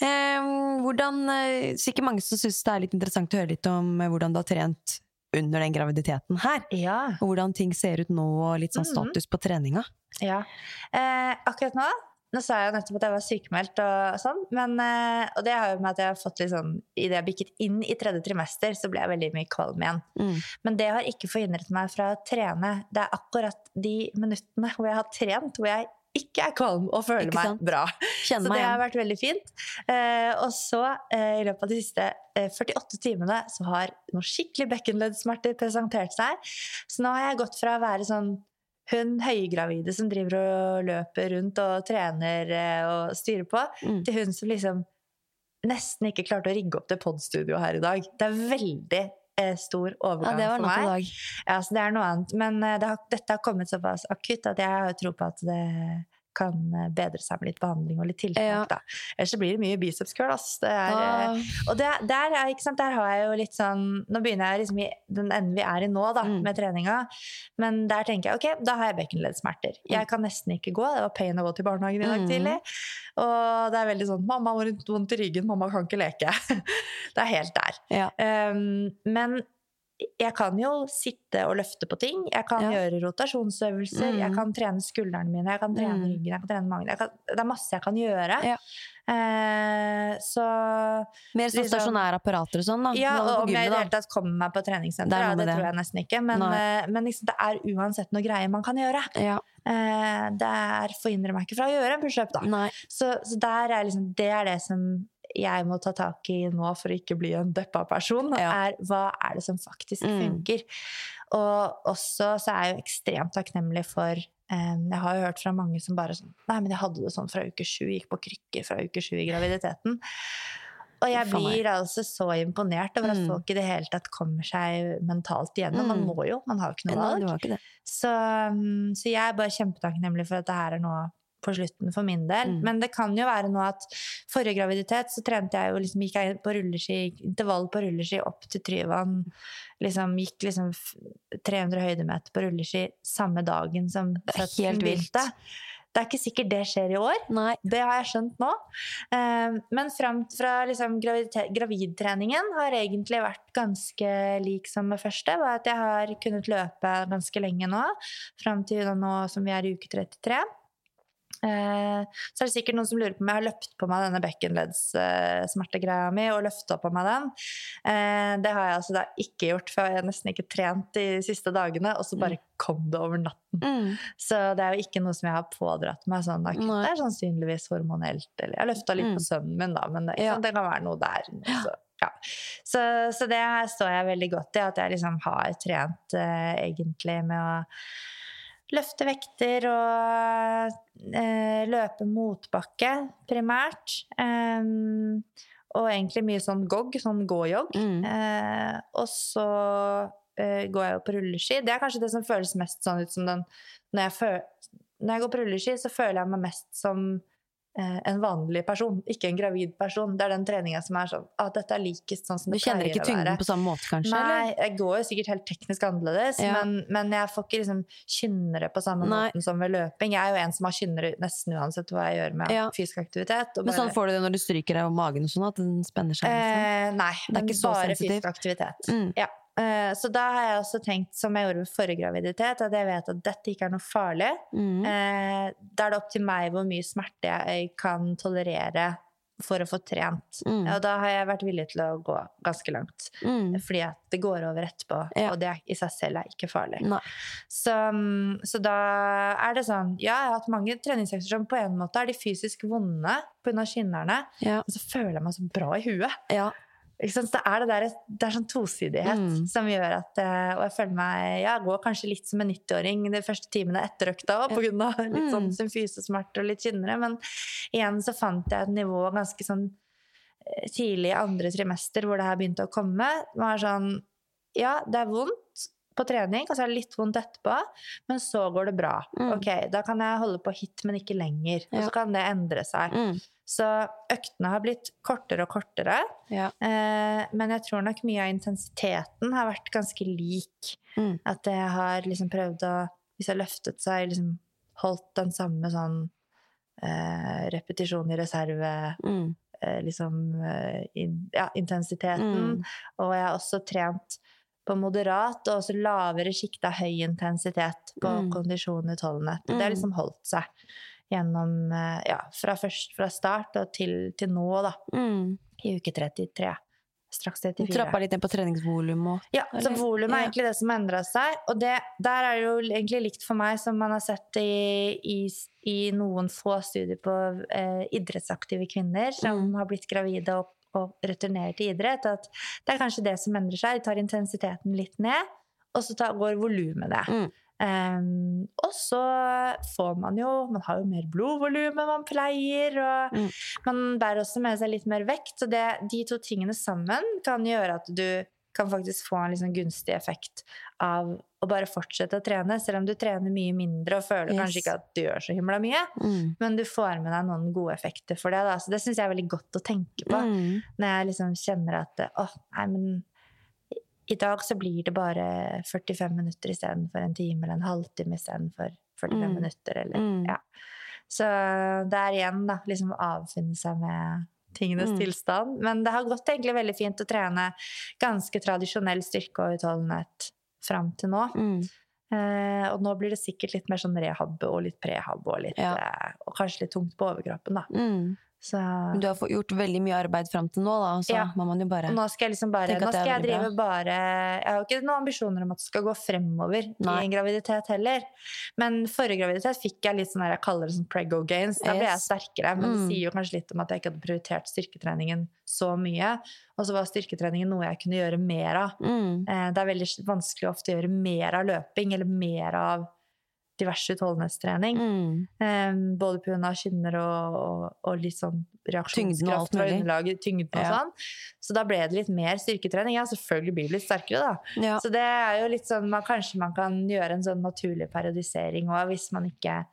Hvordan, eh, Sikkert mange som syns det er litt interessant å høre litt om eh, hvordan du har trent under den graviditeten her. Ja. Og hvordan ting ser ut nå, og litt sånn Mhm. status på treninga. Ja. Eh, akkurat nå nå sa jeg jo nettopp at jeg var sykemeldt og sånn, men, eh, og det har jo med at jeg har fått litt sånn Idet jeg bikket inn i tredje trimester, så ble jeg veldig mye kvalm igjen. Mm. Men det har ikke forhindret meg fra å trene. Det er akkurat de minuttene hvor jeg har trent, hvor jeg ikke er kvalm og føler meg bra. Kjenner Så meg det har vært veldig fint. Eh, og så, eh, i løpet av de siste eh, 48 timene, så har noen skikkelig bekkenleddsmerter presentert seg. Så nå har jeg gått fra å være sånn hun høygravide som driver og løper rundt og trener eh, og styrer på, Mm. til hun som liksom nesten ikke klarte å rigge opp det podstudio her i dag. Det er veldig stor Ja, overgang var for meg. Ja, så det er noe annet. Men eh, det har, dette har kommet såpass akutt at jeg har jo tro på at det kan eh, bedre seg med litt behandling og litt tiltak. Ja. Da. Ellers så blir det mye biceps curl. Ass. Det er, eh, Ah, og det, der, er- ikke sant, der har jeg jo litt sånn Nå begynner jeg liksom i den enden vi er i nå, da, Mm. med treninga. Men der tenker jeg ok, da har jeg bekkenleddsmerter. Jeg kan nesten ikke gå. Det var pain å gå til barnehagen i dag Mm. tidlig. Og det er veldig sånn Mamma har vondt i ryggen, mamma kan ikke leke. det er helt der. ja. Um, men jeg kan jo sitte og løfte på ting. Jeg kan Ja. gjøre rotasjonsøvelser. Mm. Jeg kan trene skuldrene mine, jeg kan trene Mm. ryggen, jeg kan trene magen. Kan, det er masse jeg kan gjøre. Ja. Eh, så Mer sånn Liksom- stasjonære apparater og sånn, da. ja, er og om jeg i det hele tatt kommer meg på treningssenter, er ja, det det. tror jeg nesten ikke. Men, eh, men liksom, det er uansett noe greier man kan gjøre. Ja. Eh, det forhindrer meg ikke fra å gjøre en pushup, da. Så, så der er liksom, det er det som jeg må ta tak i nå for å ikke bli en deppa person. Ja. er Hva er det som faktisk Mm. Og også så er jeg jo ekstremt takknemlig for um, Jeg har jo hørt fra mange som bare sånn Nei, men jeg hadde det sånn fra uke sju, gikk på krykker fra uke sju i graviditeten. Og jeg blir altså så imponert over at Mm. folk i det hele tatt kommer seg mentalt igjennom. Man Mm. må jo, man har jo ikke noe valg. Så, så jeg er bare kjempetakknemlig for at det her er nå på slutten for min del. Mm. Men det kan jo være nå at forrige graviditet så trente jeg jo liksom, gikk jeg på rulleski, intervall på rulleski opp til Tryvann. Liksom, gikk liksom 300 høydemeter på rulleski samme dagen som fødselen helt vilt. begynte. Det er ikke sikkert det skjer i år. Nei. Det har jeg skjønt nå. Eh, Men fram fra liksom gravidtreningen har egentlig vært ganske lik som med første. Var at jeg har kunnet løpe ganske lenge nå, fram til nå som vi er i uke 33. Eh, Så er det sikkert noen som lurer på om jeg har løpt på meg denne bekkenleddssmertegreia mi og løfta på meg den. Eh, Det har jeg altså da ikke gjort, for jeg har nesten ikke trent de siste dagene, og så bare kom det over natten. Mm. Så det er jo ikke noe som jeg har pådratt meg sånn akutt. Det er sannsynligvis hormonelt. Eller jeg løfta litt Mm. på sønnen min, da, men det, Ja. sant, det kan være noe der. Så, ja. så, så det her står jeg veldig godt i, at jeg liksom har trent eh, egentlig med å løfte vekter og eh, løpe motbakke, primært. Um, og egentlig mye sånn gogg, sånn gå-jogg. Mm. Eh, og så eh, går jeg jo på rulleski. Det er kanskje det som føles mest sånn ut som den Når jeg, når jeg går på rulleski, så føler jeg meg mest som en vanlig person, ikke en gravid person. Det er den treninga som er sånn at dette er likest sånn som det pleier å være. Du kjenner ikke tyngden på samme måte, kanskje? Nei, eller? jeg går jo sikkert helt teknisk annerledes, Ja. men, men jeg får ikke liksom kynnere på samme Nei. måten som ved løping. Jeg er jo en som har kynnere nesten uansett hva jeg gjør med Ja. fysisk aktivitet. og Men sånn får du det når du stryker deg over magen og sånn, at den spenner seg? Liksom. Eh, nei, Det er ikke så bare sensitivt. fysisk aktivitet. Mm. Ja. Eh, så da har jeg også tenkt, som jeg gjorde ved forrige graviditet, at jeg vet at dette ikke er noe farlig. Mm. Eh, da er det opp til meg hvor mye smerte jeg kan tolerere for å få trent. Mm. Og da har jeg vært villig til å gå ganske langt. Mm. Fordi at det går over etterpå, Ja. og det i seg selv er ikke farlig. Så, mm, så da er det sånn Ja, jeg har hatt mange treningsøkter som på en måte er de fysisk vonde pga. skinnerne, Ja. og så føler jeg meg så bra i huet. ja. Det er det der, det er sånn tosidighet Mm. som gjør at eh, Og jeg føler meg Ja, går kanskje litt som en 90-åring de første timene etter økta òg, pga. litt sånn Mm. symfysesmerter og litt kynnere. Men igjen så fant jeg et nivå ganske sånn eh, tidlig i andre trimester hvor det her begynte å komme. Det var sånn Ja, det er vondt på trening, og så er det litt vondt etterpå, men så går det bra. Mm. Ok, da kan jeg holde på hit, men ikke lenger. Og så kan det endre seg. Mm. Så øktene har blitt kortere og kortere. ja. Eh, men jeg tror nok mye av intensiteten har vært ganske lik. Mm. At jeg har liksom prøvd å Hvis jeg har løftet seg, liksom holdt den samme sånn eh, repetisjon i reserve, Mm. eh, liksom eh, in, Ja, intensiteten. Mm. Og jeg har også trent på moderat og også lavere sjikt av høy intensitet på Mm. kondisjon utholdenhet. Det har Mm. liksom holdt seg gjennom eh, Ja, fra, først, fra start og til, til nå, da. Mm. I uke 33. Straks 34. Trappa litt ned på treningsvolum og Ja, så volumet er Ja. egentlig det som endra seg. Og det, der er det jo egentlig likt for meg som man har sett i, i, i noen få studier på eh, idrettsaktive kvinner som Mm. har blitt gravide og, og returnerer til idrett, at det er kanskje det som endrer seg. De tar intensiteten litt ned, og så tar, går volumet ned. Mm. Um, og så får man jo Man har jo mer blodvolum enn man pleier, og Mm. man bærer også med seg litt mer vekt. Så det, de to tingene sammen kan gjøre at du kan faktisk få en liksom gunstig effekt av å bare fortsette å trene, selv om du trener mye mindre og føler Yes. kanskje ikke at du gjør så himla mye. Mm. Men du får med deg noen gode effekter for det. Da. Så det syns jeg er veldig godt å tenke på Mm. når jeg liksom kjenner at åh, nei, men i dag så blir det bare 45 minutter istedenfor en time, eller en halvtime istedenfor 45 Mm. minutter, eller Mm. ja. Så det er igjen, da, liksom å avfinne seg med tingenes Mm. tilstand. Men det har gått egentlig veldig fint å trene ganske tradisjonell styrke og utholdenhet fram til nå. Mm. Eh, og nå blir det sikkert litt mer sånn rehab og litt prehab og litt Ja. eh, Og kanskje litt tungt på overkroppen, da. Mm. Så Men du har gjort veldig mye arbeid fram til nå, da. Så Ja. må man jo bare nå skal jeg liksom bare Nå skal jeg drive drive bare Jeg har jo ikke noen ambisjoner om at det skal gå fremover Nei. i en graviditet heller. Men forrige graviditet fikk jeg litt sånn her, jeg kaller det sånn prego gains. Da ble jeg sterkere. Men Mm. det sier jo kanskje litt om at jeg ikke hadde prioritert styrketreningen så mye. Og så var styrketreningen noe jeg kunne gjøre mer av. mm. Eh, Det er veldig vanskelig ofte å gjøre mer av løping eller mer av diverse utholdenhetstrening. Mm. Um, både pga. skinner og, og, og litt sånn reaksjonskraft fra underlaget. Tyngden og sånn. Så da ble det litt mer styrketrening. Ja, selvfølgelig blir det litt sterkere, da. Ja. Så det er jo litt sånn man, Kanskje man kan gjøre en sånn naturlig periodisering òg, hvis man ikke har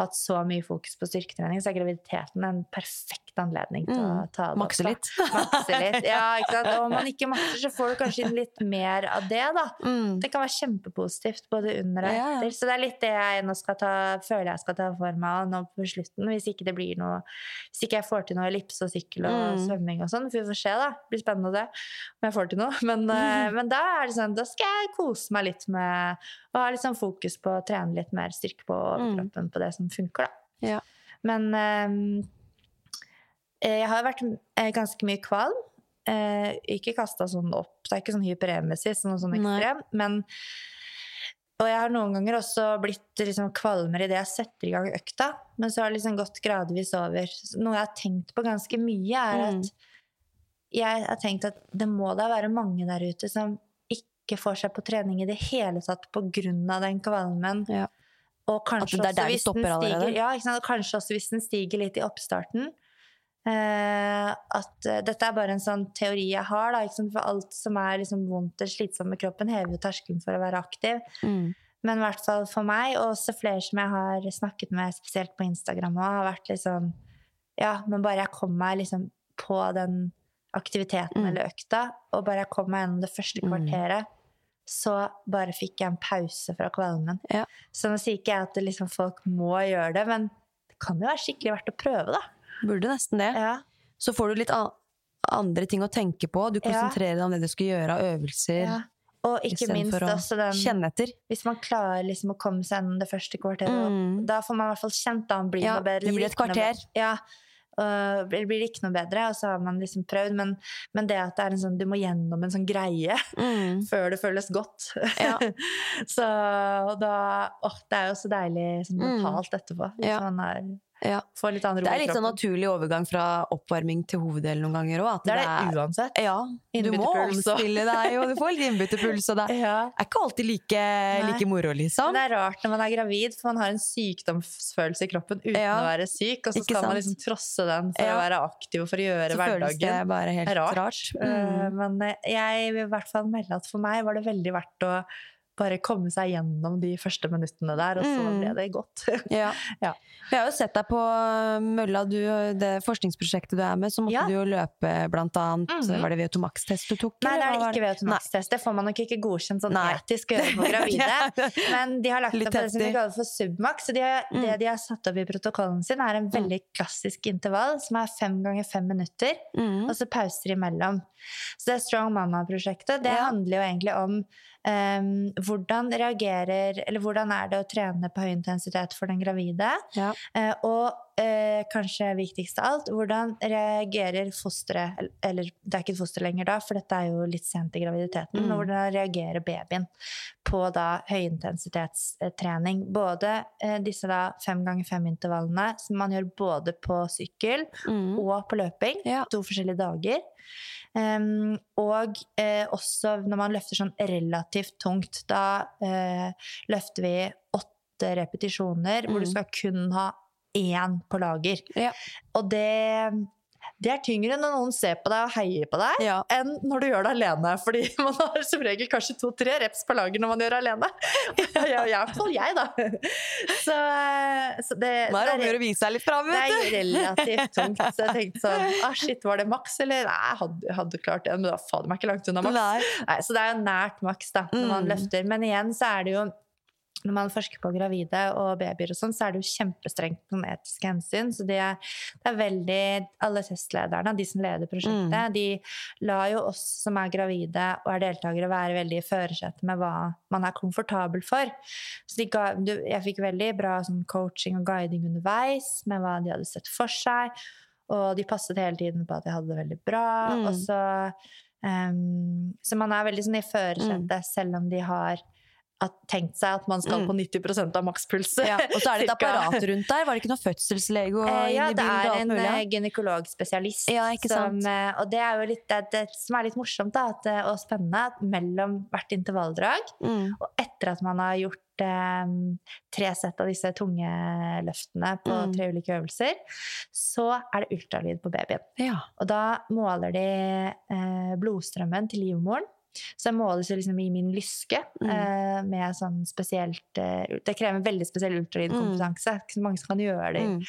hatt så mye fokus på styrketrening, så er graviditeten en perfekt anledning til å Mm. ta det Makse opp. litt. Makse litt. Ja, ikke sant? Og om man ikke makser, så får du kanskje inn litt mer av det, da. Mm. Det kan være kjempepositivt både under og Ja, ja. etter. Så det er litt det jeg nå skal ta, føler jeg skal ta for meg nå på slutten. Hvis ikke det blir noe Hvis ikke jeg får til noe ellipse og sykkel og Mm. svømming og sånn. For vi får se, da. Det blir spennende det, om jeg får til noe. Men, mm. men da er det sånn, da skal jeg kose meg litt med å ha litt sånn fokus på å trene litt mer styrke på overkroppen på det som funker, da. Ja. Men eh, jeg har vært eh, ganske mye kvalm. Eh, ikke kasta sånn opp. Det er ikke sånn hyperemesis, noe sånn Nei. ekstrem. Men Og jeg har noen ganger også blitt liksom kvalmere idet jeg setter i gang økta. Men så har det liksom gått gradvis over. Noe jeg har tenkt på ganske mye, er Mm. at jeg har tenkt at det må da være mange der ute som ikke får seg på trening i det hele tatt av den kvalmen. Ja. Og kanskje også hvis den stiger, ja, kanskje også hvis den stiger litt i oppstarten. Eh, at eh, dette er bare en sånn teori jeg har. Da, ikke sant? For alt som er liksom vondt eller slitsomt med kroppen, hever jo terskelen for å være aktiv. Mm. Men i hvert fall for meg, og også flere som jeg har snakket med, spesielt på Instagram også, har vært sånn Ja, men bare jeg kom meg liksom på den aktiviteten Mm. eller økta, og bare jeg kom meg gjennom det første Mm. kvarteret, så bare fikk jeg en pause fra kvalmen. Ja. Så nå sier ikke jeg at liksom folk må gjøre det, men det kan jo være skikkelig verdt å prøve, da. Burde nesten det. Ja. Så får du litt andre ting å tenke på. Du konsentrerer deg om det du skal gjøre av øvelser. Ja. Og ikke minst å også den. Hvis man klarer liksom å komme seg gjennom det første kvarteret, Mm. da får man i hvert fall kjent da, det blir Ja, noe bedre. gi det et kvarter. Ja, og blir det ikke noe bedre, og så har man liksom prøvd. Men, men det at det er en sånn, du må gjennom en sånn greie Mm. før det føles godt. Ja. så og da åh, Det er jo så deilig sånn Mm. mentalt etterpå. Hvis Ja. man er, Ja. Det er litt sånn naturlig overgang fra oppvarming til hoveddel noen ganger òg. Det er det uansett. Ja, du må omstille deg, og du får litt innbytterpuls. Og det Ja. er ikke alltid like, like moro, liksom. Men det er rart når man er gravid, for man har en sykdomsfølelse i kroppen uten Ja. å være syk, og så skal man liksom trosse den for å være aktiv og for å gjøre Så hverdagen. det bare helt rart. rart. Mm. Uh, Men eh, jeg vil i hvert fall melde at for meg var det veldig verdt å bare komme seg gjennom de første minuttene der, og så Mm. ble det godt. Ja. Ja. Jeg har jo sett deg på mølla, du, det forskningsprosjektet du er med, så måtte Ja. du jo løpe blant annet. Mhm. Var det VO2max-test du tok? Nei, det er ikke VO2max-test. Det får man nok ikke godkjent sånn Nei. etisk å gjøre på gravide. Men de har lagt opp det som vi kaller for submax. Så de har, Mm. det de har satt opp i protokollen sin, er en veldig klassisk intervall, som er fem ganger fem minutter. mm. og så pauser imellom. Så det Strong Mama-prosjektet det Ja. handler jo egentlig om Um, hvordan reagerer Eller hvordan er det å trene på høy intensitet for den gravide? Ja. Uh, og uh, kanskje viktigst av alt, hvordan reagerer fosteret el- Eller det er ikke et foster lenger da, for dette er jo litt sent i graviditeten. Mm. Hvordan reagerer babyen på da høyintensitetstrening? Både uh, disse da fem ganger fem-intervallene, som man gjør både på sykkel Mm. og på løping. Ja. To forskjellige dager. Em, og eh, også når man løfter sånn relativt tungt. Da eh, løfter vi åtte repetisjoner hvor du Mm. skal kun ha én på lager. Ja. Og det, det er tyngre når noen ser på deg og heier på deg, Ja. enn når du gjør det alene. Fordi man har som regel kanskje to-tre reps på lager når man gjør det alene. Ja, i hvert fall jeg, da. Så, så det, Nå er det om å vise seg litt fram, det er du. relativt tungt. Så jeg tenkte sånn ah, Shit, var det maks, eller? Nei, jeg hadde, hadde klart det, men da fader meg ikke langt unna maks. Nei. Nei, så det er jo nært maks da, når man Mm. løfter. Men igjen så er det jo når man forsker på gravide og babyer og sånn, så er det jo kjempestrengt på sånn etiske hensyn. Så det er, det er veldig Alle testlederne, de som leder prosjektet, Mm. de lar jo oss som er gravide og er deltakere, være veldig i førersetet med hva man er komfortabel for. Så ga, jeg fikk veldig bra sånn coaching og guiding underveis med hva de hadde sett for seg. Og de passet hele tiden på at jeg hadde det veldig bra. Mm. Og så, um, så man er veldig sånn i førersetet, selv om de har tenkt seg at man skal Mm. på 90% av makspuls. Ja. Og så er det et apparat rundt der. Var det ikke noe fødselslege Eh, ja, det er en eh, gynekologspesialist. Ja, som, eh, og det er jo litt det, det som er litt morsomt da, at, eh, og spennende, at mellom hvert intervalldrag Mm. og etter at man har gjort eh, tre sett av disse tunge løftene på Mm. tre ulike øvelser, så er det ultralyd på babyen. Ja. Og da måler de eh, blodstrømmen til livmoren. Så jeg måles jo liksom i min lyske Mm. eh, med sånn spesielt eh, Det krever veldig spesiell ultralydkompetanse. Er Ikke så mange som kan gjøre det, Mm.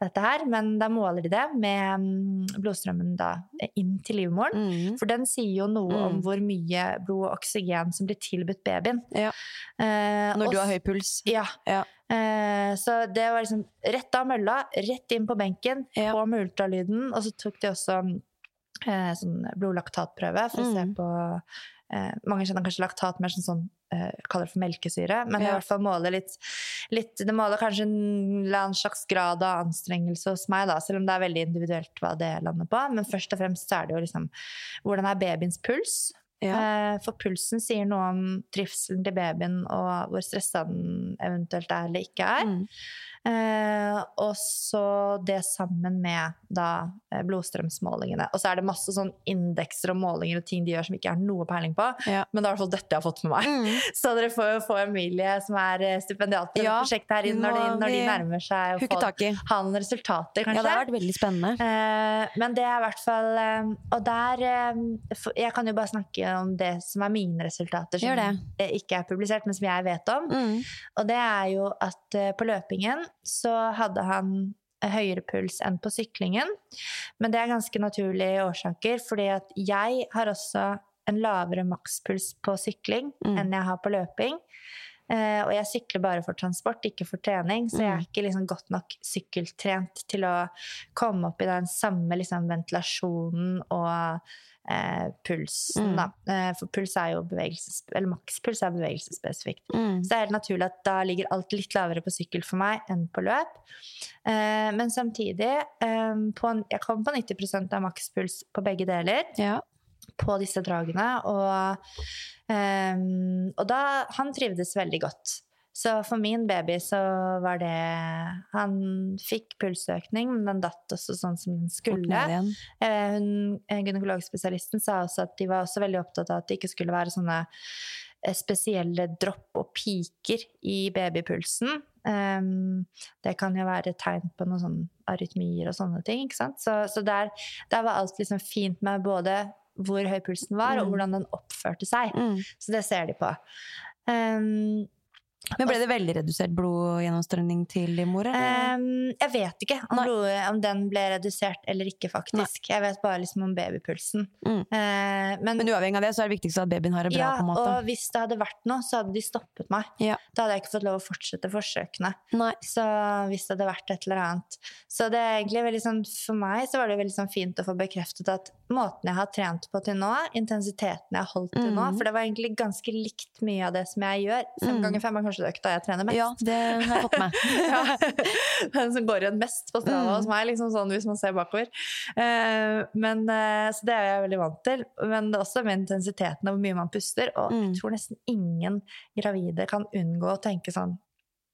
dette her, men da måler de det med mm, blodstrømmen da inn til livmoren. Mm. For den sier jo noe Mm. om hvor mye blod og oksygen som blir tilbudt babyen. Ja. Eh, Når og du har høy puls. Ja. Ja. Så det var liksom rett av mølla, rett inn på benken, Ja. på med ultralyden. Og så tok de også eh, sånn blodlaktatprøve for å se Mm. på eh, Mange kjenner kanskje laktat mer som sånn eh, kaller det for melkesyre, men i hvert fall måler litt, litt Det måler kanskje en slags grad av anstrengelse hos meg, da, selv om det er veldig individuelt hva det lander på. Men først og fremst så er det jo liksom Hvordan er babyens puls? Ja. Eh, For pulsen sier noe om trivselen til babyen og hvor stressa den eventuelt er eller ikke er. Mm. Eh, og så det sammen med da eh, blodstrømsmålingene. Og så er det masse sånn indekser og målinger og ting de gjør som ikke er har noe peiling på. Ja. Men det er i hvert fall dette jeg har fått med meg. Mm. Så dere får jo få Emilie, som er eh, stipendiat på Ja, prosjektet her, inn når når de nærmer seg å ha noen resultater, kanskje. Ja, det har vært veldig spennende. Eh, men det er i hvert fall eh, Og der Jeg kan jo bare snakke om det som er mine resultater, som ikke er publisert, men som jeg vet om. Mm. Og det er jo at på løpingen så hadde han høyere puls enn på syklingen. Men det er ganske naturlige årsaker, fordi at jeg har også en lavere makspuls på sykling Mm. enn jeg har på løping. Eh, og jeg sykler bare for transport, ikke for trening, så jeg er Mm. ikke liksom godt nok sykkeltrent til å komme opp i den samme liksom, ventilasjonen og eh, pulsen. Mm. Eh, for puls er jo bevegelses... Eller makspuls er bevegelsesspesifikt. Mm. Så det er helt naturlig at da ligger alt litt lavere på sykkel for meg enn på løp. Eh, men samtidig, eh, på en, jeg kom på 90% av makspuls på begge deler Ja. på disse dragene. Og, ehm, og da Han trivdes veldig godt. Så for min baby så var det Han fikk pulsøkning, men den datt også sånn som den skulle. Eh, hun, eh, Gynekologspesialisten sa også at de var også veldig opptatt av at det ikke skulle være sånne eh, spesielle dropp og piker i babypulsen. Um, det kan jo være tegn på noen sånn arytmier og sånne ting. ikke sant? Så, så der, der var alt liksom fint med både hvor høy pulsen var, og Mm. hvordan den oppførte seg. Mm. Så det ser de på. Um, Men ble det veldig redusert blodgjennomstrømning til din mor? Um, jeg vet ikke om, blod, om den ble redusert eller ikke, faktisk. Jeg vet bare liksom om babypulsen. Mm. Uh, men, Men uavhengig av det, så er det viktigst at babyen har det bra. ja, på en måte. og hvis det hadde vært noe, så hadde de stoppet meg. Ja. Da hadde jeg ikke fått lov å fortsette forsøkene. Nei. Så hvis det hadde vært et eller annet. Så det er egentlig veldig sånn, for meg så var det veldig sånn fint å få bekreftet at måten jeg har trent på til nå, intensiteten jeg har holdt til nå, Mhm. for det var egentlig ganske likt mye av det som jeg gjør. Fem Mm. ganger fem er kanskje det økta jeg trener mest. Ja, det har jeg fått med. Ja. Den som går igjen mest på Strava Mm. hos meg, liksom sånn hvis man ser bakover. Uh, men, uh, så det er jeg veldig vant til. Men det er også med intensiteten og hvor mye man puster. Og Mm. jeg tror nesten ingen gravide kan unngå å tenke sånn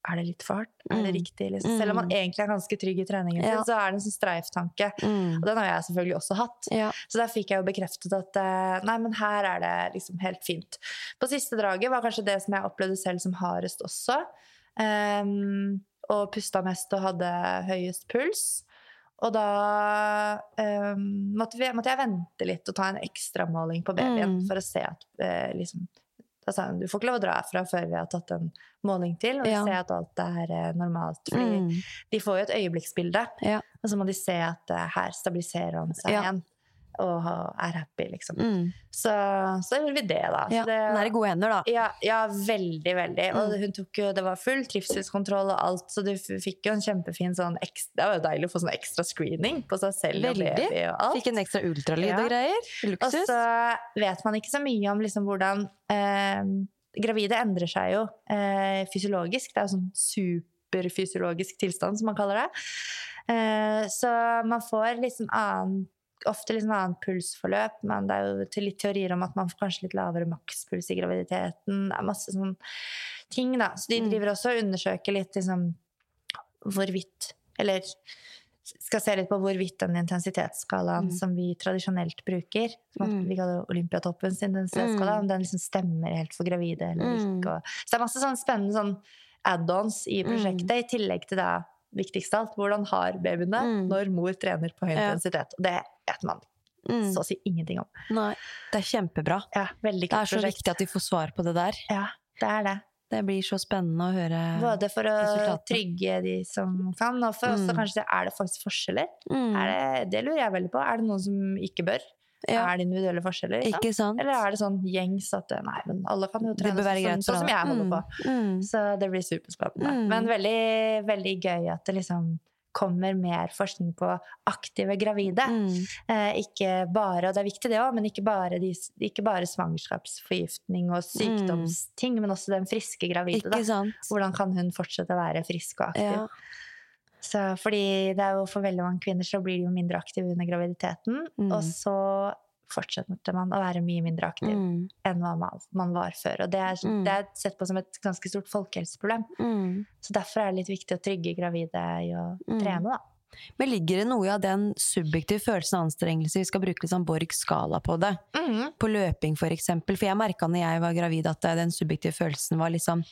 Er det litt for hardt? Er det Mm. riktig? Liksom? Selv om man Mm. egentlig er ganske trygg i treningen sin, Ja. så er det en sånn streiftanke. Mm. Og den har jeg selvfølgelig også hatt. Ja. Så der fikk jeg jo bekreftet at eh, nei, men her er det liksom helt fint. På siste draget var kanskje det som jeg opplevde selv som hardest også. Um, og pusta mest og hadde høyest puls. Og da um, måtte, vi, måtte jeg vente litt og ta en ekstramåling på babyen Mm. for å se at uh, liksom da sa hun du får ikke lov å dra herfra før vi har tatt en måling til, og Ja. se at alt er eh, normalt. Fordi Mm. de får jo et øyeblikksbilde, Ja. og så må de se at eh, her stabiliserer han seg igjen. Og er happy, liksom. Mm. Så, så gjorde vi det, da. Ja. det, Den er i gode hender, da. ja, ja, veldig, veldig. Og Mm. hun tok jo, det var full trivselskontroll og alt, så du fikk jo en kjempefin sånn ekstra, Det var jo deilig å få sånn ekstra screening på seg selv Veldig. og baby og alt. Fikk en ekstra ultralyd Ja. og greier. Og så vet man ikke så mye om liksom hvordan eh, Gravide endrer seg jo eh, fysiologisk. Det er jo sånn superfysiologisk tilstand, som man kaller det. Eh, så man får liksom annen Ofte litt sånn annet pulsforløp, men det er jo til litt teorier om at man får kanskje litt lavere makspuls i graviditeten. Det er masse sånn ting, da. Så de Mm. driver også og undersøker litt liksom hvorvidt Eller skal se litt på hvorvidt den intensitetsskalaen Mm. som vi tradisjonelt bruker, som at Mm. vi kaller Olympiatoppens intensitetsskala, Mm. om den liksom stemmer helt for gravide eller ikke. Så det er masse sånn spennende sånn add-ons i prosjektet, i tillegg til det viktigste av alt, hvordan har babyen det Mm. når mor trener på høy intensitet. Og det vet man Mm. så å si ingenting om. Nei, det er kjempebra. Ja, Det er så prosjekt. viktig at vi får svar på det der. Ja, det er det. Det blir så spennende å høre Både for å trygge de som kan, og for også Mm. kanskje er det faktisk forskjeller. Mm. Er det, det lurer jeg veldig på. Er det noen som ikke bør? Ja. Er det individuelle forskjeller? ikke sant? Eller er det sånn gjengs at nei, men alle kan jo trene sånn, sånn som jeg holder Mm. på. Mm. Så det blir superspennende. Mm. Men veldig, veldig gøy at det liksom kommer mer forskning på aktive gravide. Mm. Eh, ikke bare, og det er viktig det òg, men ikke bare, de, ikke bare svangerskapsforgiftning og sykdomsting, men også den friske gravide. Hvordan kan hun fortsette å være frisk og aktiv? Ja. Så, fordi det er jo for veldig mange kvinner så blir de jo mindre aktive under graviditeten, Mm. og så fortsetter man å være mye mindre aktiv Mm. enn hva man, var før. Og det er, Mm. det er sett på som et ganske stort folkehelseproblem. Mm. Så derfor er det litt viktig å trygge gravide i å Mm. trene, da. Men ligger det noe av den subjektive følelsen av anstrengelse, vi skal bruke liksom Borgs skala på det? På løping, for eksempel. For jeg merka når jeg var gravid at den subjektive følelsen var liksom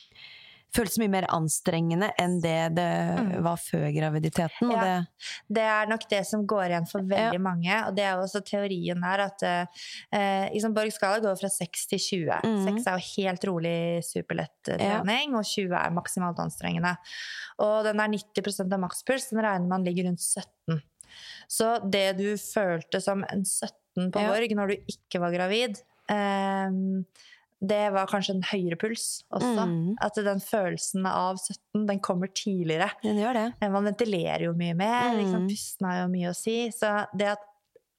Føltes mye mer anstrengende enn det det Mm. var før graviditeten. Ja. det, Det er nok det som går igjen for veldig Ja. mange. Og det er jo også teorien her at eh, liksom Borg skala går fra 6 til 20. Mm. 6 er jo helt rolig superlett trening, Ja. og 20 er maksimalt anstrengende. Og den er 90% av makspuls, den regner man ligger rundt 17. Så det du følte som en 17 på. Borg når du ikke var gravid, eh, det var kanskje en høyere puls også. Mm. At den følelsen av 17, den kommer tidligere. den gjør det. Eh, Man ventilerer jo mye mer, Mm. liksom, pusten har jo mye å si. Så det at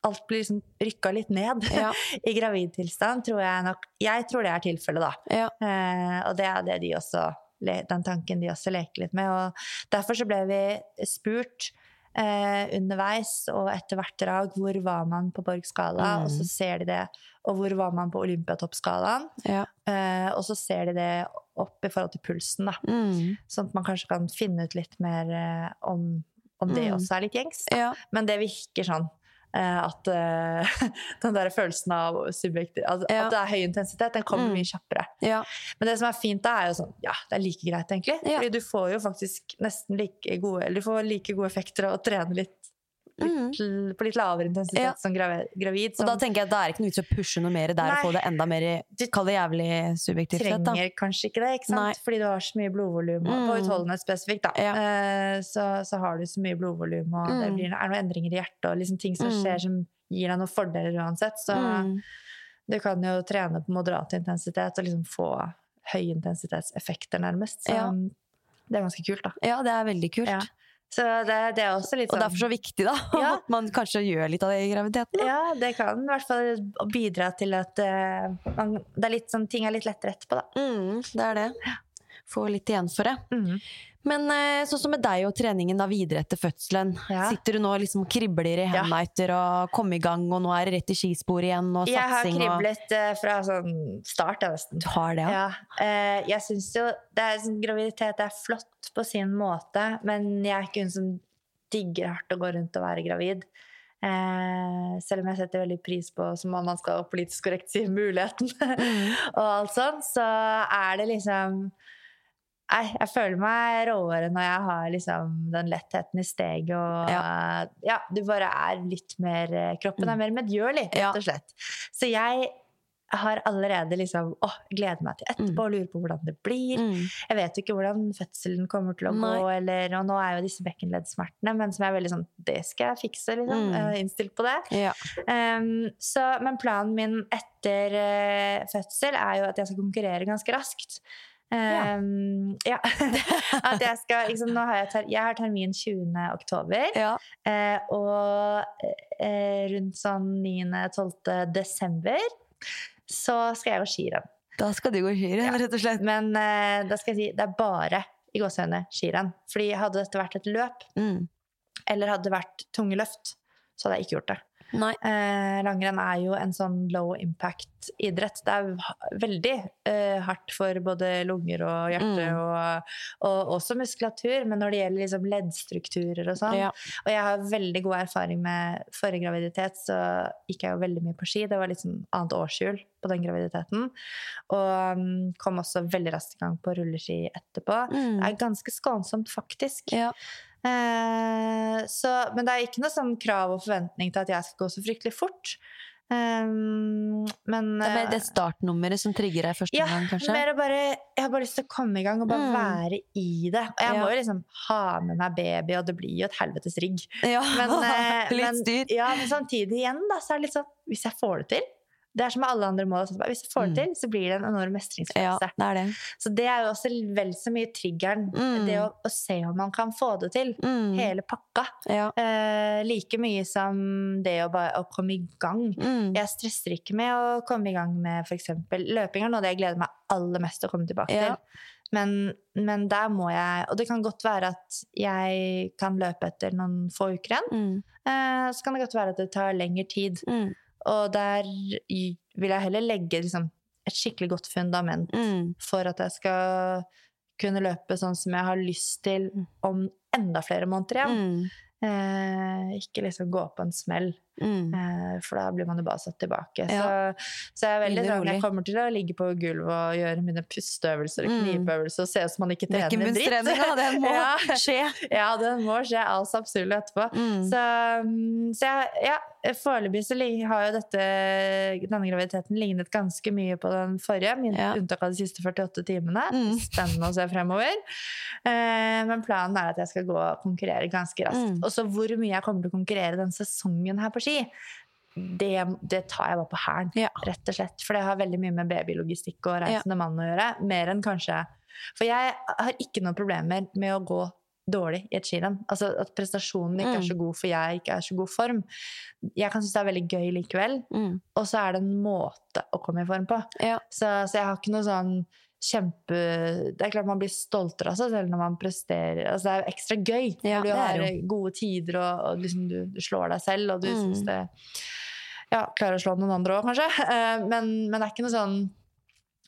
alt blir liksom rykka litt ned Ja. i gravidtilstand, tror jeg nok Jeg tror det er tilfellet, da. Ja. Eh, og det er det de også den tanken de også leker litt med. Og derfor så ble vi spurt eh, underveis og etter hvert drag hvor var man på Borg skala, Mm. og så ser de det. Og hvor var man på Olympiatoppskalaen? Ja. Eh, og så ser de det opp i forhold til pulsen, da. Mm. Sånn at man kanskje kan finne ut litt mer eh, om, om det Mm. også er litt gjengs. Ja. Men det virker sånn at eh, den der følelsen av subjektiv at, Ja. At det er høy intensitet, den kommer Mm. mye kjappere. Ja. Men det som er fint da, er jo sånn Ja, det er like greit, egentlig. Ja. Fordi du får jo faktisk nesten like gode Eller du får like gode effekter av å trene litt litt, på litt lavere intensitet Ja. som gravid. gravid Og da tenker jeg at det er ikke noe vits i å pushe noe mer der Nei. og få det enda mer Kall det jævlig subjektivt sett, trenger kanskje ikke det, ikke sant? Nei. fordi du har så mye blodvolum. mm. På Mm. utholdenhet spesifikt, da. Ja. Uh, så, så har du så mye blodvolum, og det Mm. blir, er noen endringer i hjertet, og liksom ting som Mm. skjer som gir deg noen fordeler uansett. Så Mm. du kan jo trene på moderat intensitet og liksom få høyintensitetseffekter, nærmest. Så Ja. det er ganske kult, da. Ja, det er veldig kult. Ja. Så det, det er også litt Og sånn derfor så viktig, da. Ja. At man kanskje gjør litt av det i graviditeten. Da. Ja, det kan i hvert fall bidra til at uh, man, det er litt sånn, ting er litt lettere etterpå, da. Mm, det er det. Få litt igjen for det. Mhm. Men eh, sånn som med deg og treningen da videre etter fødselen. Ja. Sitter du nå og liksom kribler i Ja. etter å komme i gang, og nå er det rett i skispor igjen, og Jeg har satsing og kriblet eh, fra sånn start, nesten. Du har det, ja? Ja, eh, jeg syns jo det er, sånn, Graviditet er flott på sin måte, men jeg er ikke hun som digger hardt å gå rundt og være gravid. Eh, selv om jeg setter veldig pris på, som om man skal politisk korrekt si, muligheten og alt sånt, så er det liksom Nei, jeg føler meg råere når jeg har liksom den lettheten i steget og ja. du bare er litt mer Kroppen er mer medgjørlig, rett og slett. Så jeg har allerede liksom Å, gleder meg til etterpå og lurer på hvordan det blir. Mm. Jeg vet ikke hvordan fødselen kommer til å Nei. gå, eller, og nå er jo disse bekkenleddsmertene, men som jeg er veldig sånn Det skal jeg fikse, liksom. Mm. eh, innstilt på det. Ja. Um, så, men planen min etter uh, fødsel er jo at jeg skal konkurrere ganske raskt. Um, ja. at jeg skal liksom, Nå har jeg, ter jeg har termin 20. oktober. Ja. Eh, og eh, rundt sånn 9.-12. desember så skal jeg gå skirenn. Da skal du gå skirenn, Ja. rett og slett. Men eh, da skal jeg si det er bare i gåseøyne skirenn. Fordi hadde dette vært et løp, Mm. eller hadde det vært tunge løft, så hadde jeg ikke gjort det. Eh, langrenn er jo en sånn low impact-idrett. Det er veldig eh, hardt for både lunger og hjerte, Mm. og, og også muskulatur, men når det gjelder liksom leddstrukturer og sånn Ja. Og jeg har veldig god erfaring med forrige graviditet, så gikk jeg jo veldig mye på ski. Det var litt sånn annet årshjul på den graviditeten. Og um, kom også veldig raskt i gang på rulleski etterpå. Mm. Det er ganske skånsomt, faktisk. Ja. Eh, så, men det er ikke noe sånn krav og forventning til at jeg skal gå så fryktelig fort. Um, men Det er bare det eh, startnummeret som trigger deg første ja, gang, kanskje? mer bare, jeg har bare lyst til å komme i gang og bare Mm. være i det. Og jeg Ja. må jo liksom ha med meg baby, og det blir jo et helvetes rigg. Ja, Men, eh, men, ja, men samtidig igjen, da, så er det litt sånn Hvis jeg får det til Det er som med alle andre mål. Hvis jeg får det Mm. til, så blir det en enorm Ja, det det. Så det er jo også vel så mye triggeren. Mm. Det å, å se om man kan få det til. Mm. Hele pakka. Ja. Eh, like mye som det å, bare, å komme i gang. Mm. Jeg stresser ikke med å komme i gang med f.eks. løping, er noe jeg gleder meg aller mest til å komme tilbake Ja. til. Men, men der må jeg Og det kan godt være at jeg kan løpe etter noen få uker igjen. Mm. Eh, så kan det godt være at det tar lengre tid. Mm. Og der vil jeg heller legge liksom, et skikkelig godt fundament Mm. for at jeg skal kunne løpe sånn som jeg har lyst til om enda flere måneder igjen. Mm. Eh, ikke liksom gå på en smell, Mm. eh, for da blir man jo bare satt tilbake. Ja. Så, så jeg er veldig sånn, jeg kommer til å ligge på gulvet og gjøre mine pusteøvelser og Mm. knipeøvelser og se ut som man ikke trener en dritt. Ja, den må Ja. skje. Ja, den må skje all absolutt etterpå. Mm. Så, mm, så jeg, ja, foreløpig så har jo dette, denne graviditeten lignet ganske mye på den forrige, med Ja. unntak av de siste 48 timene. Mm. Spennende å se fremover. Eh, men planen er at jeg skal gå og konkurrere ganske raskt. Mm. Og så hvor mye jeg kommer til å konkurrere den sesongen her på ski, det, det tar jeg bare på hælen, Ja. rett og slett. For det har veldig mye med babylogistikk og reisende mann å gjøre. Mer enn kanskje For jeg har ikke noen problemer med å gå dårlig i et skirenn. Altså at prestasjonen ikke er Mm. så god for jeg ikke er så god form. Jeg kan synes det er veldig gøy likevel. Mm. Og så er det en måte å komme i form på. Ja. Så, så jeg har ikke noe sånn kjempe Det er klart man blir stoltere av seg selv når man presterer. Altså det er jo ekstra gøy Ja, når du har gode tider og, og liksom du, du slår deg selv, og du Mm. syns det Ja, klarer å slå noen andre òg, kanskje. Uh, Men, men det er ikke noe sånn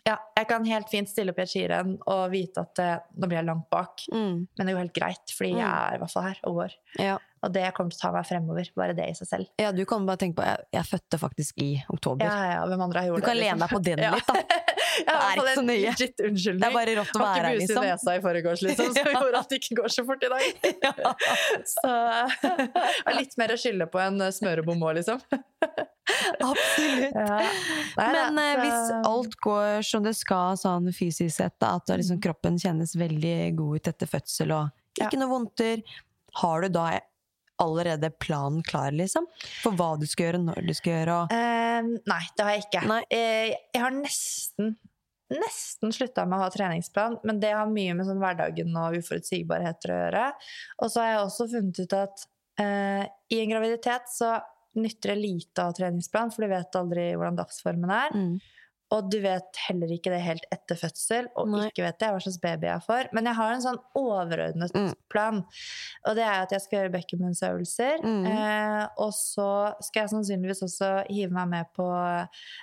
ja, jeg kan helt fint stille opp i et skirenn og vite at eh, nå blir jeg langt bak. Mm. Men det går helt greit, fordi Mm. jeg er i hvert fall her og går. Ja. Og det kommer til å ta meg fremover. Bare det i seg selv. ja, du kan bare tenke på Jeg, jeg fødte faktisk i oktober. Ja, ja, hvem andre har Du gjort kan det? lene deg på den litt, da. Det er ikke så nøye. Det er bare rått å være ikke buse bus i liksom. nesa i forgårs, liksom, som gjorde at det ikke går så fort i dag. Så det er litt mer å skylde på enn smørebom òg, liksom. Absolutt. Ja. Nei, Men eh, så- hvis alt går som det skal sånn fysisk sett, da, at liksom, kroppen kjennes veldig god ut etter fødsel og ikke noe vondter, har du da allerede planen klar, liksom? For hva du skal gjøre, når du skal gjøre og uh, nei, det har jeg ikke. Eh, jeg har nesten Nesten slutta med å ha treningsplan, men det har mye med sånn hverdagen og uforutsigbarheter å gjøre. Og så har jeg også funnet ut at uh, i en graviditet så nytter det lite å ha treningsplan, for du vet aldri hvordan dagsformen er. Mm. Og du vet heller ikke det helt etter fødsel, og Nei. ikke vet jeg hva slags baby jeg får. Men jeg har en sånn overordnet Mm. plan, og det er at jeg skal gjøre bekkenbunnsøvelser. Mm. Eh, og så skal jeg sannsynligvis også hive meg med på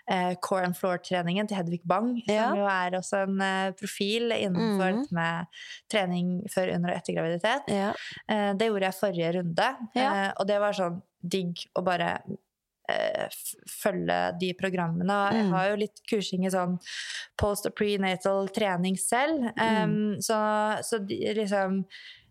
eh, core and floor-treningen til Hedvig Bang, Ja. som jo er også en eh, profil innenfor Mm. med trening før, under og etter graviditet. ja. Eh, det gjorde jeg forrige runde, Ja. eh, og det var sånn digg å bare følge de programmene. Jeg Mm. har jo litt kursing i sånn post og prenatal trening selv, Mm. um, så, så de, liksom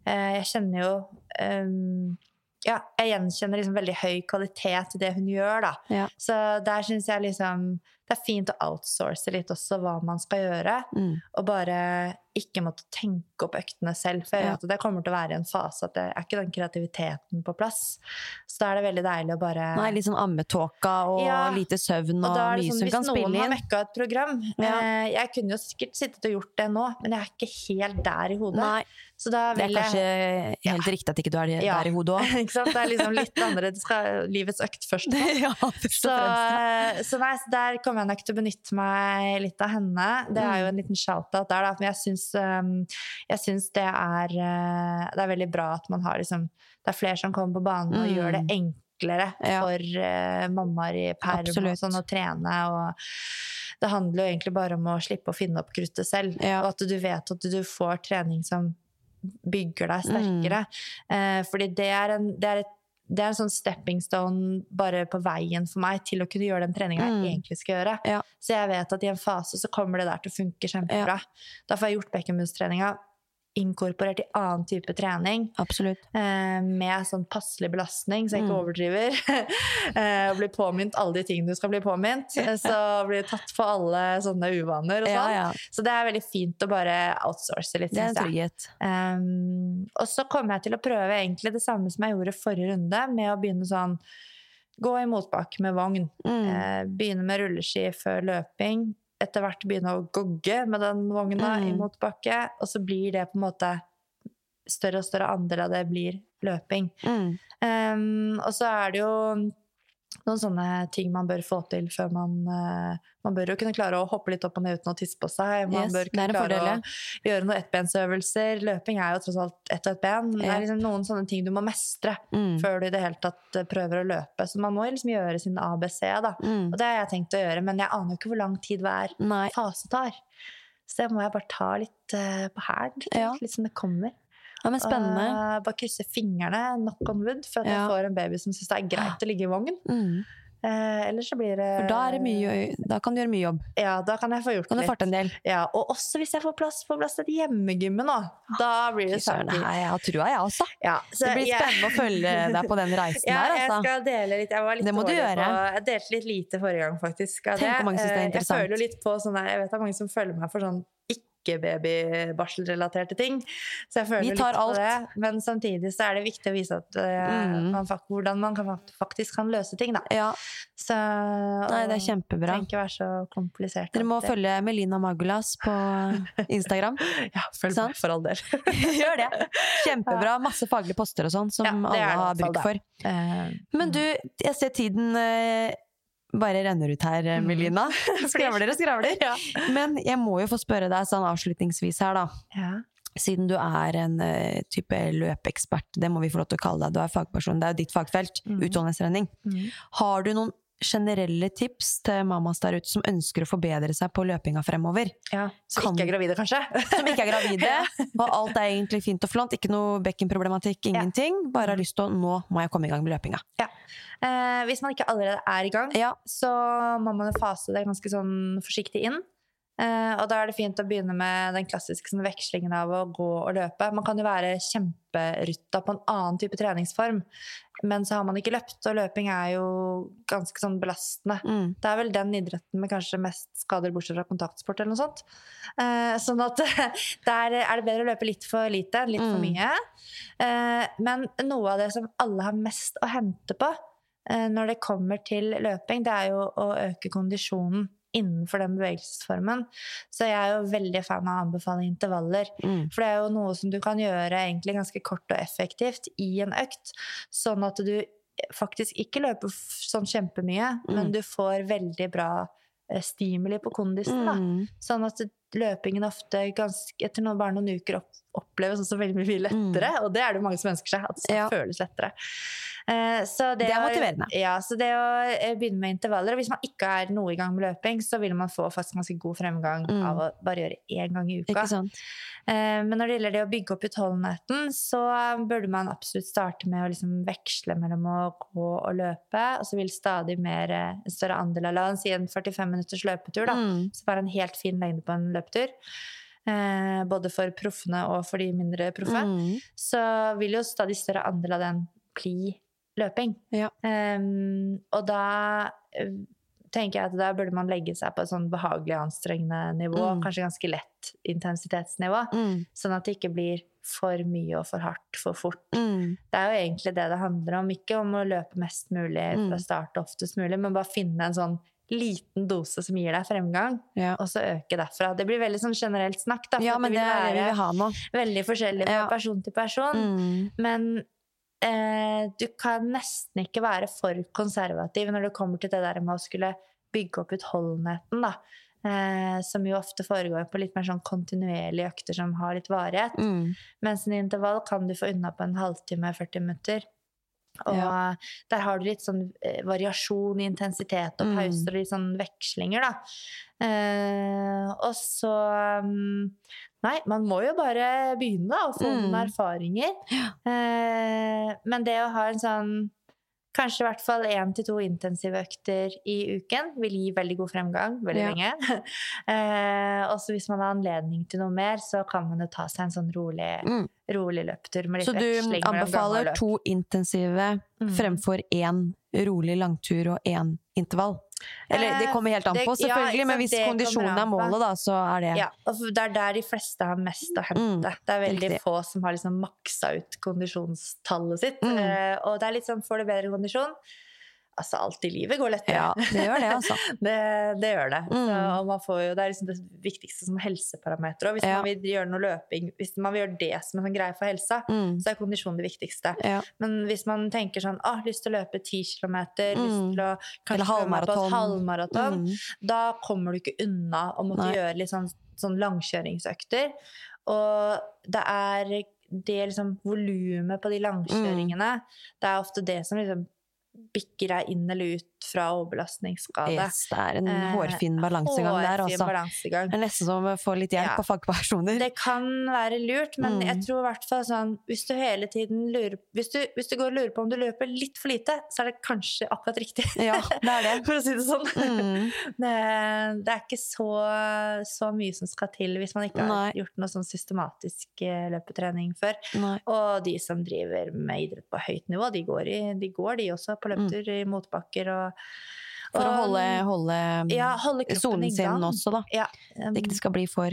eh, Jeg kjenner jo um, ja, jeg gjenkjenner liksom veldig høy kvalitet i det hun gjør, da. Ja. Så der syns jeg liksom det er fint å outsource litt også hva man skal gjøre, Mm. og bare ikke måtte tenke opp øktene selv. For jeg Ja. vet at det kommer til å være en fase at det er ikke den kreativiteten på plass. Så da er det veldig deilig å bare Nei, litt sånn ammetåka og Ja. lite søvn og, og mye sånn, som Hvis noen har inn. mekka et program Ja. eh, Jeg kunne jo sikkert sittet og gjort det nå, men jeg er ikke helt der i hodet. Nei, Så da det er kanskje jeg kanskje helt riktig at ikke du er Ja. der i hodet òg. Det er liksom litt annerledes livets økt først. ja, først Så, fremst. så nei, så der kommer jeg nok til å benytte meg litt av henne. Det er jo Mm. en liten shout-out der, da. Men jeg syns, um, jeg syns det, er, uh, det er veldig bra at man har liksom Det er flere som kommer på banen og Mm. gjør det enklere Ja. for uh, mammaer i perm og sånn å trene. og det handler jo egentlig bare om å slippe å finne opp kruttet selv. Ja. Og at du vet at du får trening som bygger deg Mm. sterkere. Eh, fordi det er, en, det, er et, det er en sånn stepping stone bare på veien for meg til å kunne gjøre den treninga Mm. jeg egentlig skal gjøre. Ja. Så jeg vet at i en fase så kommer det der til å funke kjempebra. Da får jeg gjort bekkenbunnstreninga inkorporert i annen type trening. Absolutt. eh, med sånn passelig belastning, så jeg ikke Mm. overdriver. eh, og blir påminnet alle de tingene du skal bli påminnet. Eh, Så blir tatt for alle sånne uvaner og sånn. ja. Så det er veldig fint å bare outsource litt, Det en jeg. Um, og så kommer jeg til å prøve egentlig det samme som jeg gjorde forrige runde, med å begynne sånn Gå i motbakke med vogn. Mm. Eh, begynne med rulleski før løping. Etter hvert begynne å gogge med den vogna i Mm. motbakke. Og så blir det på en måte større og større andel av det blir løping. Mm. Um, og så er det jo noen sånne ting man bør få til før man uh, Man bør jo kunne klare å hoppe litt opp og ned uten å tisse på seg. Man Yes, bør kunne klare fordel, å gjøre noen ettbensøvelser. Løping er jo tross alt ett og ett ben. Men det er liksom noen sånne ting du må mestre Mm. før du i det hele tatt eh, prøver å løpe. Så man må liksom gjøre sin ABC, da. Mm. Og det har jeg tenkt å gjøre, men jeg aner jo ikke hvor lang tid hver Nei. fase tar. Så det må jeg bare ta litt uh, på hælen. Ja. Litt som det kommer. Ja, men spennende. Uh, bare krysse fingrene, knock on wood, for at Ja. jeg får en baby som syns det er greit å ligge i vogn. Mm. Eh, ellers så blir det For da, det mye, da kan du gjøre mye jobb. Ja, da kan jeg få gjort Kan du litt. en del. Ja, og også hvis jeg får plass på plass til et hjemmegym nå. Da blir det sånn. jeg har trua, jeg også. Ja, så Det blir jeg- spennende å følge deg på den reisen Ja, der, jeg altså. skal dele litt. Jeg var litt Det må du gjøre. På, jeg delte litt lite forrige gang, faktisk. av Tenk det. hvor mange synes det er Eh, interessant. Jeg føler jo litt på sånn der, jeg vet det er mange som følger meg for sånn ikke-baby-barselrelaterte ting. Så jeg føler litt tar på alt. det. Men samtidig så er det viktig å vise at, eh, Mm. man, hvordan man kan, faktisk kan løse ting, da. Ja, Så, nei, det er kjempebra. trenger ikke være så komplisert. Dere må følge Melina Magulas på Instagram. Ja, følg Sant? meg, for all del. Gjør det! Kjempebra. Masse faglige poster og sånn som Ja, alle har hvert bruk for. Eh, Men du, jeg ser tiden eh, bare renner ut her, eh, Melina. Skravler og skravler. Ja. Men jeg må jo få spørre deg sånn avslutningsvis her, da. ja. Siden du er en uh, type løpeekspert, det må vi få lov til å kalle deg. Du er fagperson, det er jo ditt fagfelt. mm. Utholdenhetstrening. Mm. Har du noen generelle tips til mammas der ute som ønsker å forbedre seg på løpinga fremover? ja. som Kan- ikke er gravide, kanskje? Som ikke er gravide, og alt er egentlig fint og flott. Ikke noe bekkenproblematikk, ingenting. Bare har lyst til å Nå må jeg komme i gang med løpinga. Eh, hvis man ikke allerede er i gang, Ja. så må man fase det ganske sånn forsiktig inn. Eh, og da er det fint å begynne med den klassiske sånn, vekslingen av å gå og løpe. Man kan jo være kjemperutta på en annen type treningsform, men så har man ikke løpt, og løping er jo ganske sånn belastende. Mm. Det er vel den idretten med kanskje mest skader bortsett fra kontaktsport eller noe sånt. Eh, sånn at der er det bedre å løpe litt for lite enn litt for Mm. mye. Eh, men noe av det som alle har mest å hente på eh, når det kommer til løping, det er jo å øke kondisjonen innenfor den bevegelsesformen. Så jeg er jo veldig fan av å anbefale intervaller. Mm. For det er jo noe som du kan gjøre egentlig ganske kort og effektivt i en økt. Sånn at du faktisk ikke løper sånn kjempemye, men Mm. du får veldig bra eh, stimuli på kondisen. Mm. Sånn at løpingen ofte ganske, etter noen, bare noen uker opp, oppleves også veldig mye lettere. Og det er det mange som ønsker seg, at det skal Mm. Ja. føles lettere. Eh, så Det er å- motiverende. Ja, så det å eh, begynne med intervaller og Hvis man ikke er noe i gang med løping, så vil man få faktisk ganske god fremgang Mm. av å bare gjøre én gang i uka. Eh, Men når det gjelder det å bygge opp utholdenheten, så burde man absolutt starte med å liksom veksle mellom å gå og løpe, og så vil stadig mer, en større andel av land si en 45 minutters løpetur, da, Mm. Så er en helt fin lengde på en løpetur, eh, både for proffene og for de mindre proffe, Mm. så vil jo stadig større andel av den bli løping. Ja. Em, og da eh, tenker jeg at da burde man legge seg på et sånn behagelig anstrengende nivå, Mm. kanskje ganske lett intensitetsnivå, Mm. sånn at det ikke blir for mye og for hardt for fort. Mm. Det er jo egentlig det det handler om, ikke om å løpe mest mulig Mm. fra start oftest mulig, men bare finne en sånn liten dose som gir deg fremgang, Ja. og så øke derfra. Det blir veldig sånn generelt snakk, da, ja, men det vil det være vi veldig forskjellig fra Ja. person til person. Mm. Men eh, du kan nesten ikke være for konservativ når det kommer til det der med å skulle bygge opp utholdenheten, da. Eh, som jo ofte foregår på litt mer sånn kontinuerlige økter som har litt varighet. Mm. Mens en intervall kan du få unna på en halvtime, 40 minutter. Og Ja. der har du litt sånn eh, variasjon i intensitet og Mm. pauser og litt sånn vekslinger, da. Eh, og så mm, Nei, man må jo bare begynne da, og få Mm. noen erfaringer. Eh, men det å ha en sånn Kanskje i hvert fall én til to intensive økter i uken vil gi veldig god fremgang veldig Ja. lenge. eh, og hvis man har anledning til noe mer, så kan man jo ta seg en sånn rolig, Mm. rolig litt Så du anbefaler to intensive Mm. fremfor én rolig langtur og én intervall? Eller det Eh, kommer helt an på, ja, selvfølgelig, ja, men hvis kondisjonen er målet, da, så er det Ja, og det er der de fleste har mest å Mm, hente. det er veldig riktig. få som har liksom maksa ut kondisjonstallet sitt. Mm. Uh, og det er litt sånn, får du bedre kondisjon Altså, alt i livet går lettere. Ja, det gjør det, altså. det, det gjør det. Mm. Så, og man får jo, det er liksom det viktigste som helseparameter. Og hvis Ja. man vil gjøre noe løping, hvis man vil gjøre det som en sånn greie for helsa, Mm. så er kondisjon det viktigste. Ja. Men hvis man tenker sånn ah, lyst til å løpe 10 km, Mm. lyst til å kanskje halvmaraton. halvmaraton, Mm. da kommer du ikke unna å måtte Nei. gjøre litt sånn, sånn langkjøringsøkter. Og det er det liksom volumet på de langkjøringene, det er ofte det som liksom bikker deg inn eller ut fra overbelastningsskade. Yes, det er en Eh, hårfin balansegang der, hårfin altså. balansegang. Det er nesten som å få litt hjelp Ja. av fagpersoner. Det kan være lurt, men Mm. jeg tror i hvert fall sånn Hvis du hele tiden lurer hvis du, hvis du går og lurer på om du løper litt for lite, så er det kanskje akkurat riktig. Ja, det er det. For å si det sånn. Mm. Det, det er ikke så, så mye som skal til hvis man ikke har Nei. gjort noe sånn systematisk eh, løpetrening før. Nei. Og de som driver med idrett på høyt nivå, de går, i, de, går de også på løpetur i motbakker og For å holde, holde, ja, holde sonen sin også, da. Ja, Det ikke skal bli for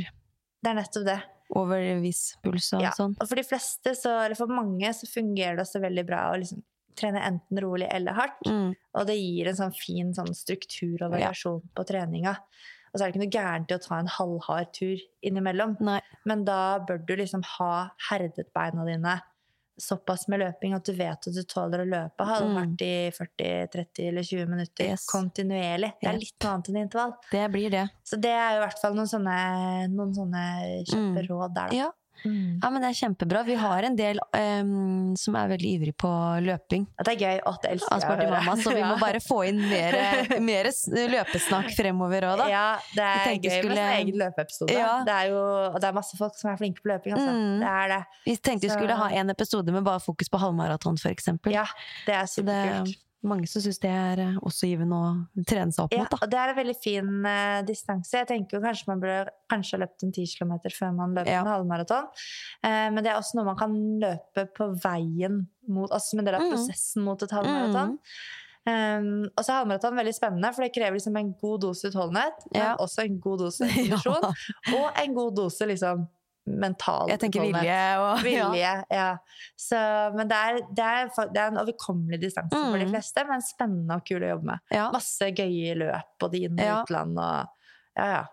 det er nettopp det. over viss puls og Ja, sånn. og for de fleste, så, eller for mange, så fungerer det også veldig bra å liksom trene enten rolig eller hardt. Mm. Og det gir en sånn fin sånn struktur og variasjon på treninga. Og så er det ikke noe gærent i å ta en halvhard tur innimellom. Nei. Men da bør du liksom ha herdet beina dine såpass med løping at du vet at du tåler å løpe halvhardt i 40, 30 eller 20 minutter Mm. Yes. kontinuerlig. Det er litt noe annet enn intervall. Det blir det. Så det er jo i hvert fall noen sånne, noen sånne kjappe Mm. råd der, da. Ja. Mm. ja, men det er kjempebra. Vi har en del um, som er veldig ivrig på løping. Det er gøy. Å, det elsker jeg å høre. Mamma, så vi må bare få inn mer, mer løpesnakk fremover òg, da. Ja, det er gøy skulle- med egen løpeepisode. Ja. Det er jo det er masse folk som er flinke på løping, altså. Mm. Det er det. Vi tenkte vi skulle ha en episode med bare fokus på halvmaraton, for eksempel. Ja, det er Så det, superkult. Mange som syns det er eh, også givende å trene seg opp Ja, mot. Da. og det er en veldig fin uh, distanse. Jeg tenker jo kanskje man burde kanskje løpt en 10 km før man løper Ja. en halvmaraton. Uh, men det er også noe man kan løpe på veien mot, altså en del av Mm. prosessen mot et halvmaraton. Um, og så er halvmaraton veldig spennende, for det krever liksom en god dose utholdenhet, Ja. men også en god dose Ja. og en god dose liksom mental Jeg tenker vilje og Vilje, ja. Så, men det er, det, er, det er en overkommelig distanse for de Mm. fleste, men spennende og kul å jobbe med. Ja. Masse gøye løp, både inn- og Ja. utland. Og, ja, ja.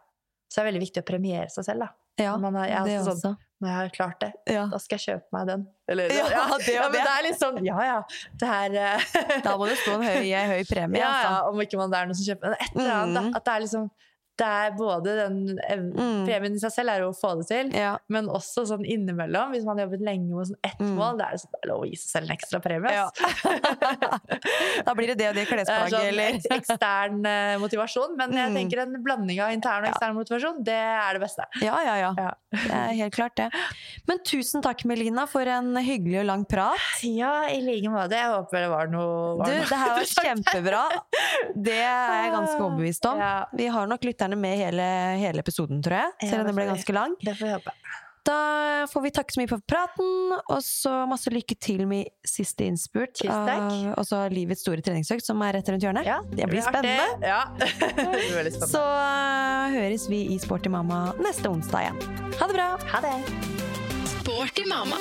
Så det er veldig viktig å premiere seg selv. da. ja, Man har- jeg det sånn, også. Når jeg har klart det, Ja. da skal jeg kjøpe meg den. Eller, Ja, det og ja, men det. det er litt sånn Ja, ja. Det her eh, Da må det stå en høy, høy premie. ja, ja, Altså. om ikke man det er noen som kjøper men et eller annet. Mm. Da, at det er liksom det er både den Mm. Premien i seg selv er jo å få det til, Ja. men også sånn innimellom, hvis man har jobbet lenge med sånn ett Mm. mål, da er det sånn, det lov å gi seg selv en ekstra premie. Ja. da blir det det og det Det er klesplagget, sånn eller ekstern eh, motivasjon, men jeg Mm. tenker en blanding av intern og ekstern motivasjon, det er det beste. Ja, ja, ja. Ja. Det er helt klart, det. Men tusen takk, Melina, for en hyggelig og lang prat. Ja, i like måte. Jeg håper det var noe var Du, det her var kjempebra. Det er jeg ganske overbevist om. Ja. Vi har nok lytterne med hele, hele episoden, tror jeg. Selv om det den ble ganske lang. Det får vi håpe. Da får vi takke så mye for praten, og så masse lykke til med siste innspurt. Og så livets store treningsøkt, som er rett rundt hjørnet. Ja, det blir spennende. Ja. det blir spennende. Så uh, høres vi i Sporty mamma neste onsdag igjen. Ha det bra! Ha det. Sporty mamma.